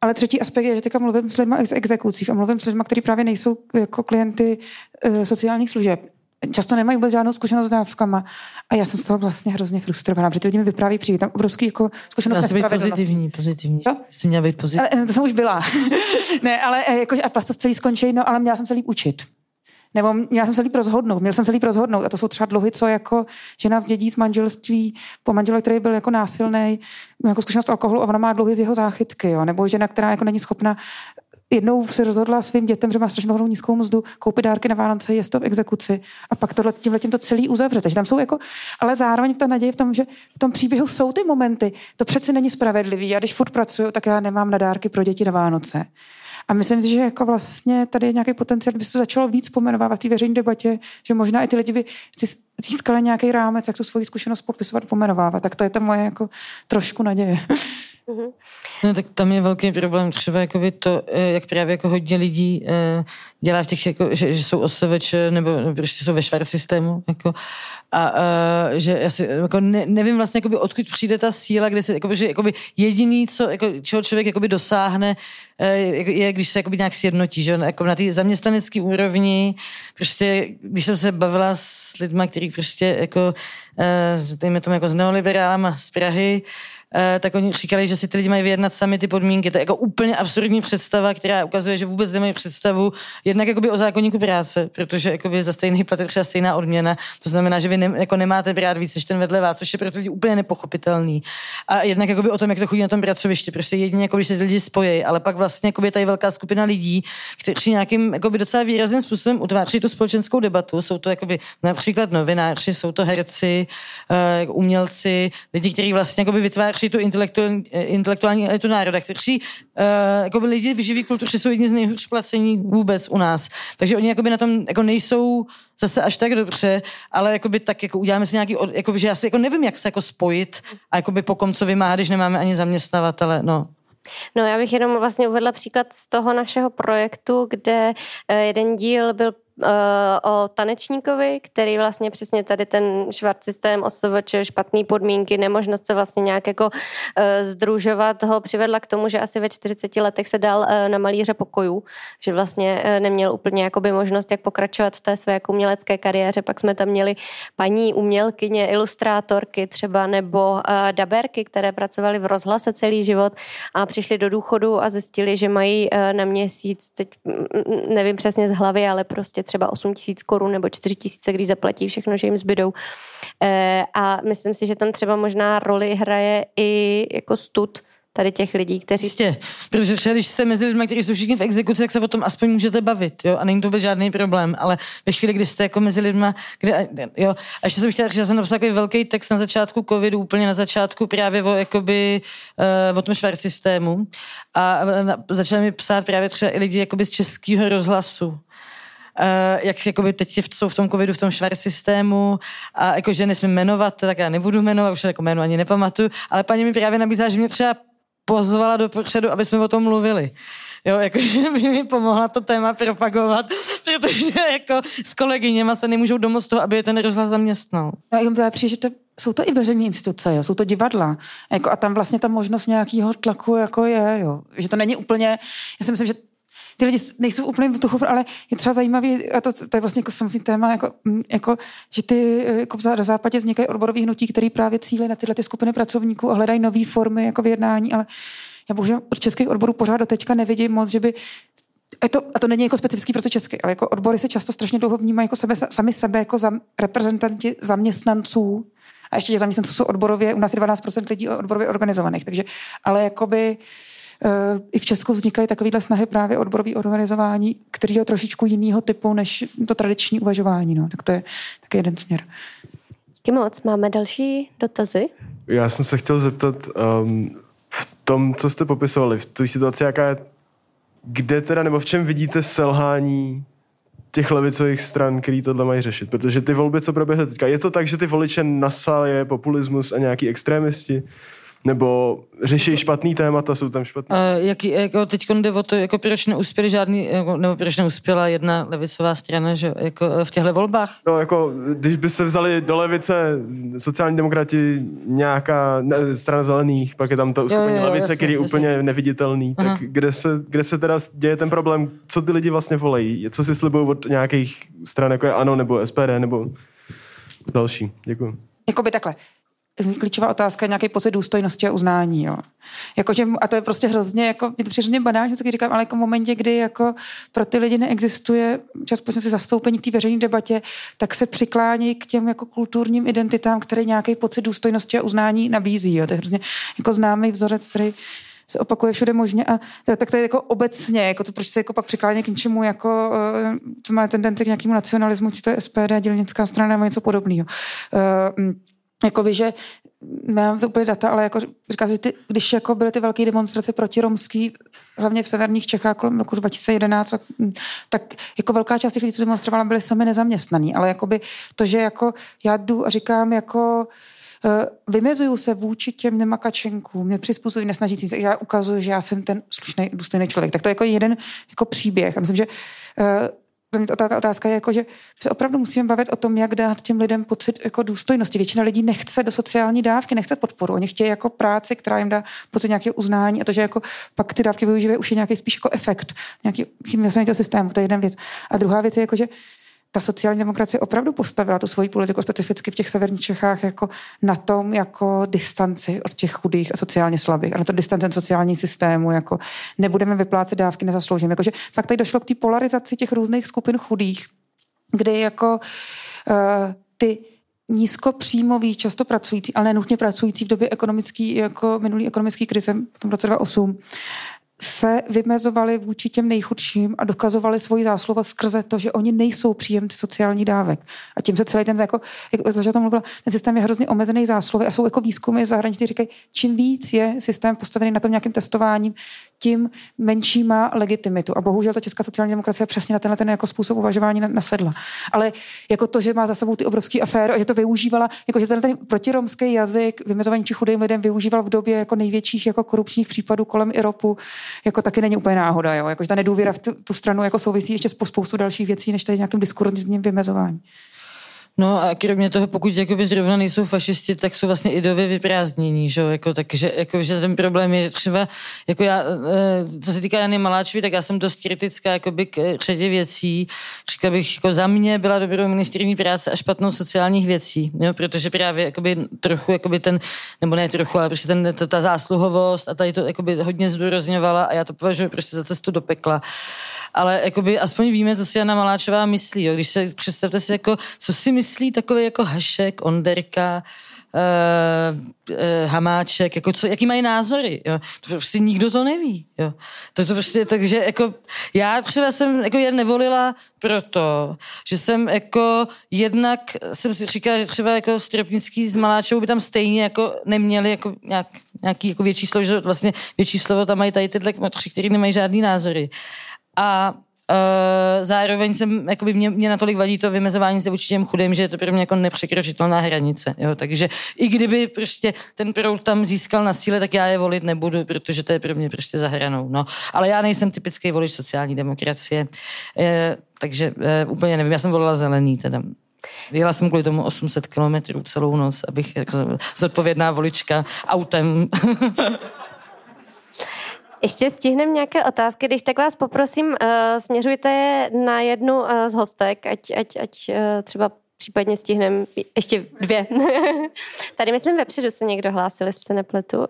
Ale třetí aspekt je, že teďka mluvím s lidmi z exekucích a mluvím s lidmi, kteří právě nejsou jako klienty e, sociálních služeb. Často nemají vůbec žádnou zkušenost s dávkama. A já jsem z toho vlastně hrozně frustrovaná, protože ty lidi mi vypráví přijít tam obrovský jako zkušenost. být pozitivní, pozitivní. Co? Jsi měla být pozitivní. Ale, to jsem už byla. ne, ale jako, a vlastně celý skončí, no ale měla jsem se líp učit. Nebo měla jsem se líp rozhodnout, měl jsem se líp rozhodnout. A to jsou třeba dluhy, co jako žena z dědí z manželství po manžele, který byl jako násilný, jako zkušenost alkoholu a ona má dluhy z jeho záchytky. Jo? Nebo žena, která jako není schopna jednou se rozhodla svým dětem, že má strašně nízkou mzdu, koupit dárky na Vánoce, je to v exekuci a pak tohle, tímhle tím to celý uzavře. Takže tam jsou jako, ale zároveň ta naděje v tom, že v tom příběhu jsou ty momenty. To přece není spravedlivý. Já když furt pracuju, tak já nemám na dárky pro děti na Vánoce. A myslím si, že jako vlastně tady je nějaký potenciál, by se to začalo víc pomenovávat v té veřejné debatě, že možná i ty lidi by získali nějaký rámec, jak tu svoji zkušenost popisovat, pomenovávat. Tak to je ta moje jako trošku naděje. Mm-hmm. No tak tam je velký problém třeba jakoby to, eh, jak právě jako hodně lidí eh, dělá v těch, jako, že, že jsou OSVČ nebo, prostě jsou ve švart systému. Jako, a uh, že já si, jako ne, nevím vlastně, jakoby, odkud přijde ta síla, kde se, jakoby, že jakoby jediný, co, jako, čeho člověk jakoby dosáhne, je, je, když se jakoby nějak sjednotí, že jako na té zaměstnanecké úrovni, prostě, když jsem se bavila s lidmi, kteří prostě jako, dejme tomu jako s neoliberálama z Prahy, Eh, tak oni říkali, že si ty lidi mají vyjednat sami ty podmínky. To je jako úplně absurdní představa, která ukazuje, že vůbec nemají představu jednak jakoby o zákonníku práce, protože jakoby za stejný plat je třeba stejná odměna. To znamená, že vy ne, jako nemáte brát víc než ten vedle vás, což je pro ty lidi úplně nepochopitelný. A jednak jakoby o tom, jak to chodí na tom pracovišti. Prostě jedině, jako když se ty lidi spojí, ale pak vlastně jakoby je tady velká skupina lidí, kteří nějakým jakoby docela výrazným způsobem utváří tu společenskou debatu. Jsou to jakoby například novináři, jsou to herci, uh, umělci, lidi, kteří vlastně jakoby vytváří patří tu intelektuální, intelektuální elitu národa, kteří uh, jako by lidi v živý kultuře jsou jedni z nejhorší placení vůbec u nás. Takže oni jakoby na tom jako nejsou zase až tak dobře, ale jakoby tak jako uděláme si nějaký, jako, že já si jako nevím, jak se jako spojit a jakoby po kom co vymáhat, když nemáme ani zaměstnavatele, no. No já bych jenom vlastně uvedla příklad z toho našeho projektu, kde eh, jeden díl byl o tanečníkovi, který vlastně přesně tady ten švart systém OSVČ, špatné podmínky, nemožnost se vlastně nějak jako združovat ho přivedla k tomu, že asi ve 40 letech se dal na malíře pokojů, že vlastně neměl úplně jakoby možnost, jak pokračovat v té své jako umělecké kariéře. Pak jsme tam měli paní umělkyně, ilustrátorky třeba, nebo daberky, které pracovaly v rozhlase celý život a přišli do důchodu a zjistili, že mají na měsíc, teď nevím přesně z hlavy, ale prostě třeba 8 tisíc korun nebo 4 tisíce, když zaplatí všechno, že jim zbydou. Eh, a myslím si, že tam třeba možná roli hraje i jako stud, tady těch lidí, kteří... Jistě, protože třeba když jste mezi lidmi, kteří jsou všichni v exekuci, tak se o tom aspoň můžete bavit, jo, a není to vůbec žádný problém, ale ve chvíli, kdy jste jako mezi lidmi, kde, jo, a ještě jsem chtěla říct, že jsem napsal takový velký text na začátku covidu, úplně na začátku právě o, jakoby, uh, o tom švart systému a uh, začali mi psát právě třeba i lidi jakoby z českého rozhlasu, jak jakoby teď jsou v tom covidu, v tom švar systému a jako, že nesmím jmenovat, tak já nebudu jmenovat, už se jako jméno ani nepamatuju, ale paní mi právě nabízá, že mě třeba pozvala do popředu, aby jsme o tom mluvili. Jo, jakože by mi pomohla to téma propagovat, protože jako s kolegyněma se nemůžou domoct toho, aby je ten rozhlas zaměstnal. No, jim to přijde, že to jsou to i veřejné instituce, jo, jsou to divadla. Jako, a tam vlastně ta možnost nějakého tlaku jako je, jo. Že to není úplně, já si myslím, že ty lidi nejsou úplně vzduchu, ale je třeba zajímavý, a to, to je vlastně jako samozřejmě téma, jako, mm, jako, že ty jako v západě vznikají odborové hnutí, které právě cílí na tyhle ty skupiny pracovníků a hledají nové formy jako vyjednání, ale já bohužel od českých odborů pořád do teďka nevidím moc, že by a to, a to není jako specifický pro to česky, ale jako odbory se často strašně dlouho vnímají jako sebe, sami sebe jako za, reprezentanti zaměstnanců. A ještě těch zaměstnanců jsou odborově, u nás je 12% lidí odborově organizovaných, takže, ale jakoby i v Česku vznikají takovéhle snahy právě odborový organizování, který je trošičku jiného typu než to tradiční uvažování. No. Tak to je taky jeden směr. Díky moc. Máme další dotazy? Já jsem se chtěl zeptat, um, v tom, co jste popisovali, v té situaci, jaká je kde teda, nebo v čem vidíte selhání těch levicových stran, který tohle mají řešit? Protože ty volby, co proběhly teďka, je to tak, že ty voliče nasal je populismus a nějaký extrémisti? Nebo řeší špatný témata, jsou tam špatný? Uh, jaký, jako teď jde o to, jako proč neuspěli žádný, jako, nebo proč neuspěla jedna levicová strana, že jako v těchto volbách? No jako, když by se vzali do levice sociální demokrati nějaká ne, strana zelených, pak je tam to uskupení levice, jasně, který je úplně neviditelný, Aha. tak kde se, kde se teda děje ten problém, co ty lidi vlastně volejí? Co si slibují od nějakých stran, jako je ANO nebo SPD nebo další? Děkuji. Jakoby takhle klíčová otázka nějaký pocit důstojnosti a uznání. Jo. Jako, že, a to je prostě hrozně, jako, je to hrozně banálně, co říkám, ale jako v momentě, kdy jako pro ty lidi neexistuje čas si zastoupení v té veřejné debatě, tak se přiklání k těm jako kulturním identitám, které nějaký pocit důstojnosti a uznání nabízí. Jo. To je hrozně jako známý vzorec, který se opakuje všude možně a tak to je jako obecně, jako to, proč se jako pak přiklání k něčemu, jako, co má tendenci k nějakému nacionalismu, či to je SPD, dělnická strana nebo něco podobného. Uh, jakoby, že nemám to úplně data, ale jako říká že ty, když jako byly ty velké demonstrace proti romský, hlavně v severních Čechách kolem roku 2011, tak jako velká část těch lidí, co demonstrovala, byly sami nezaměstnaní, ale jakoby to, že jako já jdu a říkám jako eh, vymezuju se vůči těm nemakačenkům, nepřizpůsobují, nesnažící se, já ukazuju, že já jsem ten slušný, důstojný člověk. Tak to je jako jeden jako příběh. A myslím, že ta otázka je jako, že se opravdu musíme bavit o tom, jak dát těm lidem pocit jako důstojnosti. Většina lidí nechce do sociální dávky, nechce podporu. Oni chtějí jako práci, která jim dá pocit nějakého uznání a to, že jako pak ty dávky využívají, už je nějaký spíš jako efekt, nějaký chymiosanitního systému. To je jedna věc. A druhá věc je jako, že ta sociální demokracie opravdu postavila tu svoji politiku specificky v těch severních Čechách jako na tom jako distanci od těch chudých a sociálně slabých a na to distanci sociální systému, jako nebudeme vyplácet dávky, nezasloužíme. Jakože fakt tady došlo k té polarizaci těch různých skupin chudých, kdy jako uh, ty nízkopříjmový, často pracující, ale nenutně pracující v době ekonomické, jako minulý ekonomické krize v tom roce 2008, se vymezovali vůči těm nejchudším a dokazovali svoji zásluhovost skrze to, že oni nejsou příjemci sociálních dávek. A tím se celý ten, jako, jak to mluvila, ten systém je hrozně omezený zásluhy a jsou jako výzkumy zahraničí, říkají, čím víc je systém postavený na tom nějakým testováním, tím menší má legitimitu. A bohužel ta česká sociální demokracie přesně na tenhle ten jako způsob uvažování nasedla. Ale jako to, že má za sebou ty obrovské aféry a že to využívala, jako že ten, ten protiromský jazyk, vymezování či chudým lidem využíval v době jako největších jako korupčních případů kolem Iropu, jako taky není úplně náhoda. Jo? Jako, že ta nedůvěra v tu, tu stranu jako souvisí ještě s spoustu dalších věcí, než tady nějakým diskurzním vymezování. No a kromě toho, pokud jakoby zrovna nejsou fašisti, tak jsou vlastně idově vyprázdnění, že jako, takže jako, že ten problém je, že třeba, jako já, eh, co se týká Jany Maláčovy, tak já jsem dost kritická jakoby k řadě věcí. Říkala bych, jako za mě byla dobrou ministrní práce a špatnou sociálních věcí, jo, protože právě jakoby trochu, jakoby ten, nebo ne trochu, ale prostě ten, ta, ta zásluhovost a tady to jakoby hodně zdůrazňovala a já to považuji prostě za cestu do pekla ale jakoby aspoň víme, co si Jana Maláčová myslí. Jo. Když se představte si, jako, co si myslí takový jako Hašek, Onderka, uh, uh, Hamáček, jako co, jaký mají názory, jo. To prostě nikdo to neví, jo. To, to prostě, takže jako, já třeba jsem jako jen nevolila proto, že jsem jako jednak jsem si říkala, že třeba jako Stropnický s Maláčovou by tam stejně jako neměli jako nějak, nějaký jako větší slovo, že vlastně větší slovo tam mají tady tyhle kmotři, který nemají žádný názory a Uh, zároveň jsem, jakoby mě, mě natolik vadí to vymezování se vůči těm chudým, že je to pro mě jako nepřekročitelná hranice. Jo? Takže i kdyby prostě ten proud tam získal na síle, tak já je volit nebudu, protože to je pro mě prostě za hranou. No. Ale já nejsem typický volič sociální demokracie, uh, takže uh, úplně nevím, já jsem volila zelený teda. Jela jsem kvůli tomu 800 kilometrů celou noc, abych jako zodpovědná volička autem Ještě stihneme nějaké otázky, když tak vás poprosím, uh, směřujte je na jednu uh, z hostek, ať, ať, ať uh, třeba případně stihneme ještě dvě. Tady myslím vepředu se někdo hlásil, jestli se nepletu.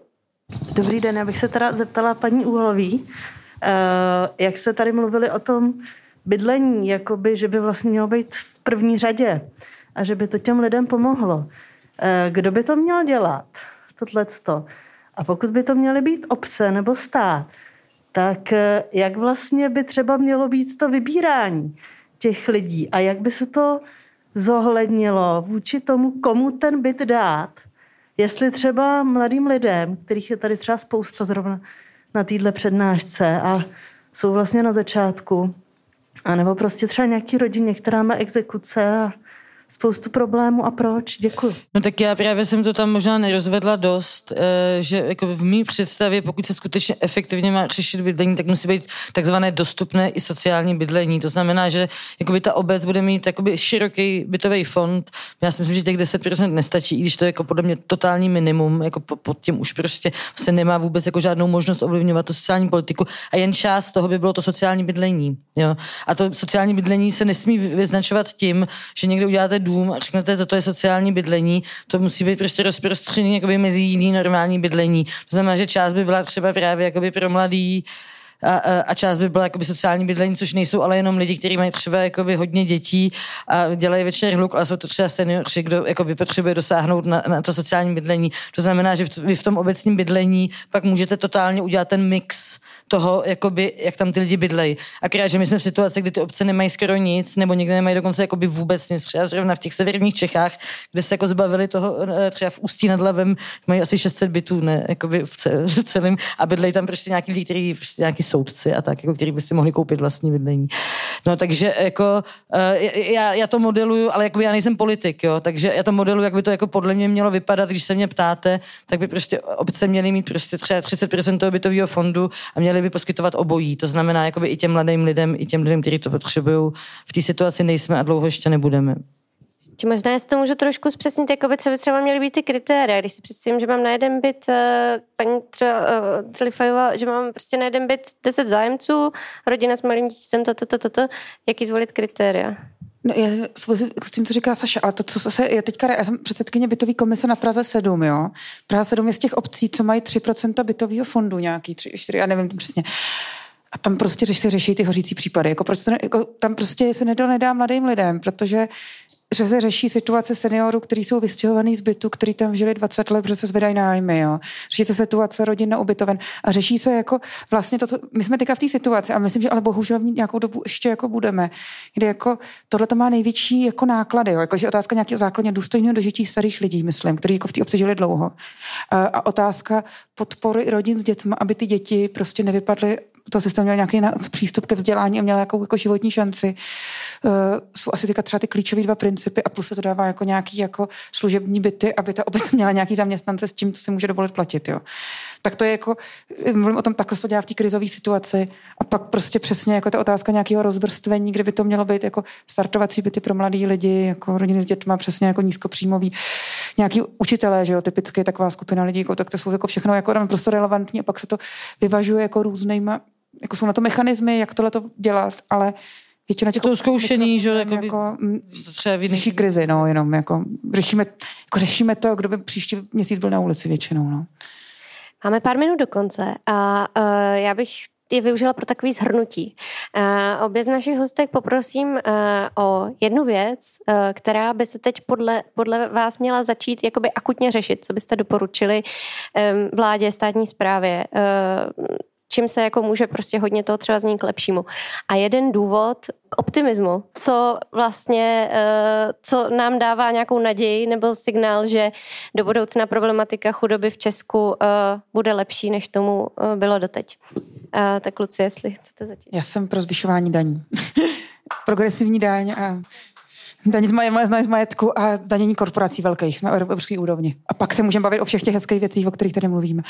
Dobrý den, já bych se teda zeptala paní Úhlový. jak jste tady mluvili o tom bydlení, jakoby, že by vlastně mělo být v první řadě a že by to těm lidem pomohlo. Kdo by to měl dělat? Tohleto. A pokud by to měly být obce nebo stát, tak eh, jak vlastně by třeba mělo být to vybírání těch lidí a jak by se to zohlednilo vůči tomu, komu ten byt dát. Jestli třeba mladým lidem, kterých je tady třeba spousta zrovna na téhle přednášce a jsou vlastně na začátku, a nebo prostě třeba nějaký rodině, která má exekuce a spoustu problémů a proč. Děkuji. No tak já právě jsem to tam možná nerozvedla dost, eh, že jako v mý představě, pokud se skutečně efektivně má řešit bydlení, tak musí být takzvané dostupné i sociální bydlení. To znamená, že jakoby ta obec bude mít jakoby široký bytový fond. Já si myslím, že těch 10% nestačí, i když to je jako podle mě totální minimum, jako pod tím už prostě se nemá vůbec jako žádnou možnost ovlivňovat tu sociální politiku a jen část toho by bylo to sociální bydlení. Jo? A to sociální bydlení se nesmí vyznačovat tím, že někdo uděláte máte dům a řeknete, toto je sociální bydlení, to musí být prostě rozprostřený jakoby mezi jiný normální bydlení. To znamená, že část by byla třeba právě jakoby pro mladý, a, a část by byla jakoby sociální bydlení, což nejsou ale jenom lidi, kteří mají třeba jakoby hodně dětí a dělají večer hluk, ale jsou to třeba seniori, kdo jakoby potřebuje dosáhnout na, na to sociální bydlení. To znamená, že v, vy v tom obecním bydlení pak můžete totálně udělat ten mix toho, jakoby, jak tam ty lidi bydlejí. Akorát, že my jsme v situaci, kdy ty obce nemají skoro nic, nebo někde nemají dokonce jakoby vůbec nic. Třeba zrovna v těch severních Čechách, kde se jako zbavili toho, eh, třeba v Ústí nad Lavem, mají asi 600 bytů, ne, jakoby v celém, a bydlejí tam prostě nějaký lidi, kteří, prostě nějaký soudci a tak, jako, který by si mohli koupit vlastní bydlení. No takže jako eh, já, já to modeluju, ale jako já nejsem politik, jo, takže já to modeluju, jak by to jako podle mě mělo vypadat, když se mě ptáte, tak by prostě obce měly mít prostě třeba 30% toho bytového fondu a měly by poskytovat obojí. To znamená, jakoby i těm mladým lidem, i těm lidem, kteří to potřebují. V té situaci nejsme a dlouho ještě nebudeme. Či možná jestli to můžu trošku zpřesnit, jako by třeba, třeba měly být ty kritéria. Když si představím, že mám na jeden byt, eh, paní třeba uh, že mám prostě na jeden byt 10 zájemců, rodina s malým dítětem, to, to, to, to, jaký zvolit kritéria? No, já s tím, co říká Saša, ale to, co se, já teďka, já jsem předsedkyně bytové komise na Praze 7, jo. Praha 7 je z těch obcí, co mají 3% bytového fondu nějaký, 3, 4, já nevím přesně. A tam prostě se řeší ty hořící případy. Jako proč to jako, tam prostě se nedá, nedá mladým lidem, protože že se řeší situace seniorů, kteří jsou vystěhovaný z bytu, který tam žili 20 let, protože se zvedají nájmy. Jo. Řeší se situace rodin na ubytoven a řeší se jako vlastně to, co my jsme teďka v té situaci a myslím, že ale bohužel v nějakou dobu ještě jako budeme, kdy jako tohle to má největší jako náklady. Jo. Jako, že otázka nějakého základně důstojného dožití starých lidí, myslím, kteří jako v té obci žili dlouho. A, a otázka podpory rodin s dětmi, aby ty děti prostě nevypadly to systém měl nějaký přístup ke vzdělání a měl jako, jako životní šanci. Uh, jsou asi teďka třeba ty klíčové dva principy a plus se to dává jako nějaký jako služební byty, aby ta obec měla nějaký zaměstnance s tím, co si může dovolit platit. Jo. Tak to je jako, mluvím o tom, takhle se to dělá v té krizové situaci a pak prostě přesně jako ta otázka nějakého rozvrstvení, kde by to mělo být jako startovací byty pro mladý lidi, jako rodiny s dětmi, přesně jako nízkopříjmový, nějaký učitelé, že jo, typicky taková skupina lidí, jako, tak to jsou jako všechno jako prostě relevantní a pak se to vyvažuje jako různýma jako jsou na to mechanismy, jak tohle to dělat, ale většina těch... To zkoušený, že jako, jako to třeba vyšší krizi, no, jenom jako řešíme, jako řešíme to, kdo by příští měsíc byl na ulici většinou, no. Máme pár minut do konce a uh, já bych je využila pro takový zhrnutí. Uh, obě z našich hostek poprosím uh, o jednu věc, uh, která by se teď podle, podle vás měla začít jakoby akutně řešit. Co byste doporučili um, vládě, státní správě, uh, čím se jako může prostě hodně toho třeba znít k lepšímu. A jeden důvod k optimismu, co vlastně, eh, co nám dává nějakou naději nebo signál, že do budoucna problematika chudoby v Česku eh, bude lepší, než tomu eh, bylo doteď. Tak Lucie, jestli chcete začít. Já jsem pro zvyšování daní. Progresivní daň a daní z, maj, z majetku a zdanění korporací velkých na evropské úrovni. A pak se můžeme bavit o všech těch hezkých věcích, o kterých tady mluvíme.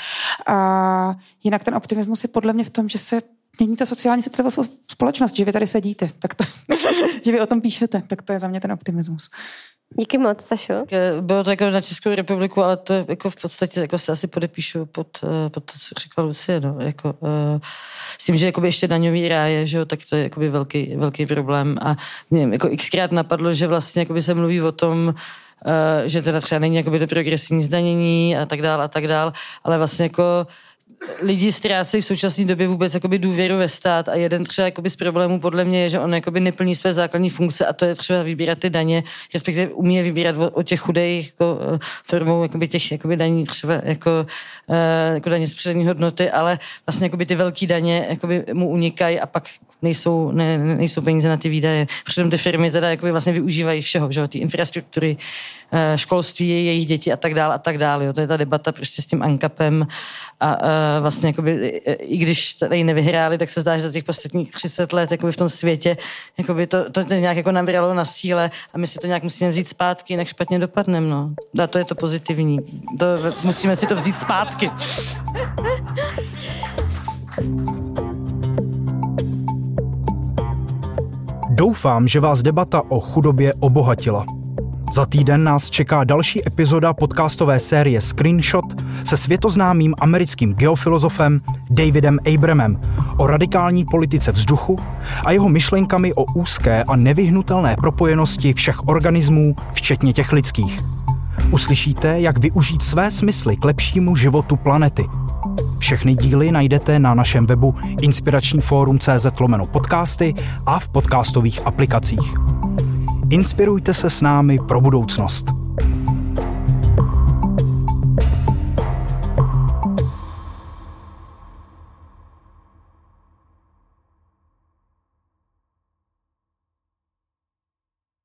A jinak ten optimismus je podle mě v tom, že se mění ta sociální citlivá společnost, že vy tady sedíte, tak to, že vy o tom píšete, tak to je za mě ten optimismus. Díky moc, Sašo. Bylo to jako na Českou republiku, ale to jako v podstatě jako se asi podepíšu pod, eh, pod to, co řekla Lucie. No. Jako, uh, s tím, že ještě daňový ráje, že jo, tak to je velký, velký problém. A mě jako xkrát napadlo, že vlastně se mluví o tom, Uh, že teda třeba není jakoby to progresivní zdanění a tak dále a tak dále, ale vlastně jako lidi ztrácejí v současné době vůbec jakoby důvěru ve stát a jeden třeba jakoby z problémů podle mě je, že on jakoby neplní své základní funkce a to je třeba vybírat ty daně, respektive umí je vybírat o, o těch chudých jako, eh, formou jakoby těch jakoby daní třeba jako, uh, jako daně z přední hodnoty, ale vlastně jakoby ty velké daně jakoby mu unikají a pak nejsou, ne, nejsou peníze na ty výdaje. Přitom ty firmy teda jakoby vlastně využívají všeho, že ty infrastruktury, školství, jejich děti a tak dále a tak dále. Jo. To je ta debata prostě s tím ANKAPem a uh, vlastně jakoby, i když tady nevyhráli, tak se zdá, že za těch posledních 30 let jakoby v tom světě jakoby to, to, to nějak jako nabralo na síle a my si to nějak musíme vzít zpátky, jinak špatně dopadneme. No. A to je to pozitivní. To, musíme si to vzít zpátky. Doufám, že vás debata o chudobě obohatila. Za týden nás čeká další epizoda podcastové série Screenshot se světoznámým americkým geofilozofem Davidem Abramem o radikální politice vzduchu a jeho myšlenkami o úzké a nevyhnutelné propojenosti všech organismů, včetně těch lidských. Uslyšíte, jak využít své smysly k lepšímu životu planety. Všechny díly najdete na našem webu inspirační fórum CZ lomeno podcasty a v podcastových aplikacích. Inspirujte se s námi pro budoucnost.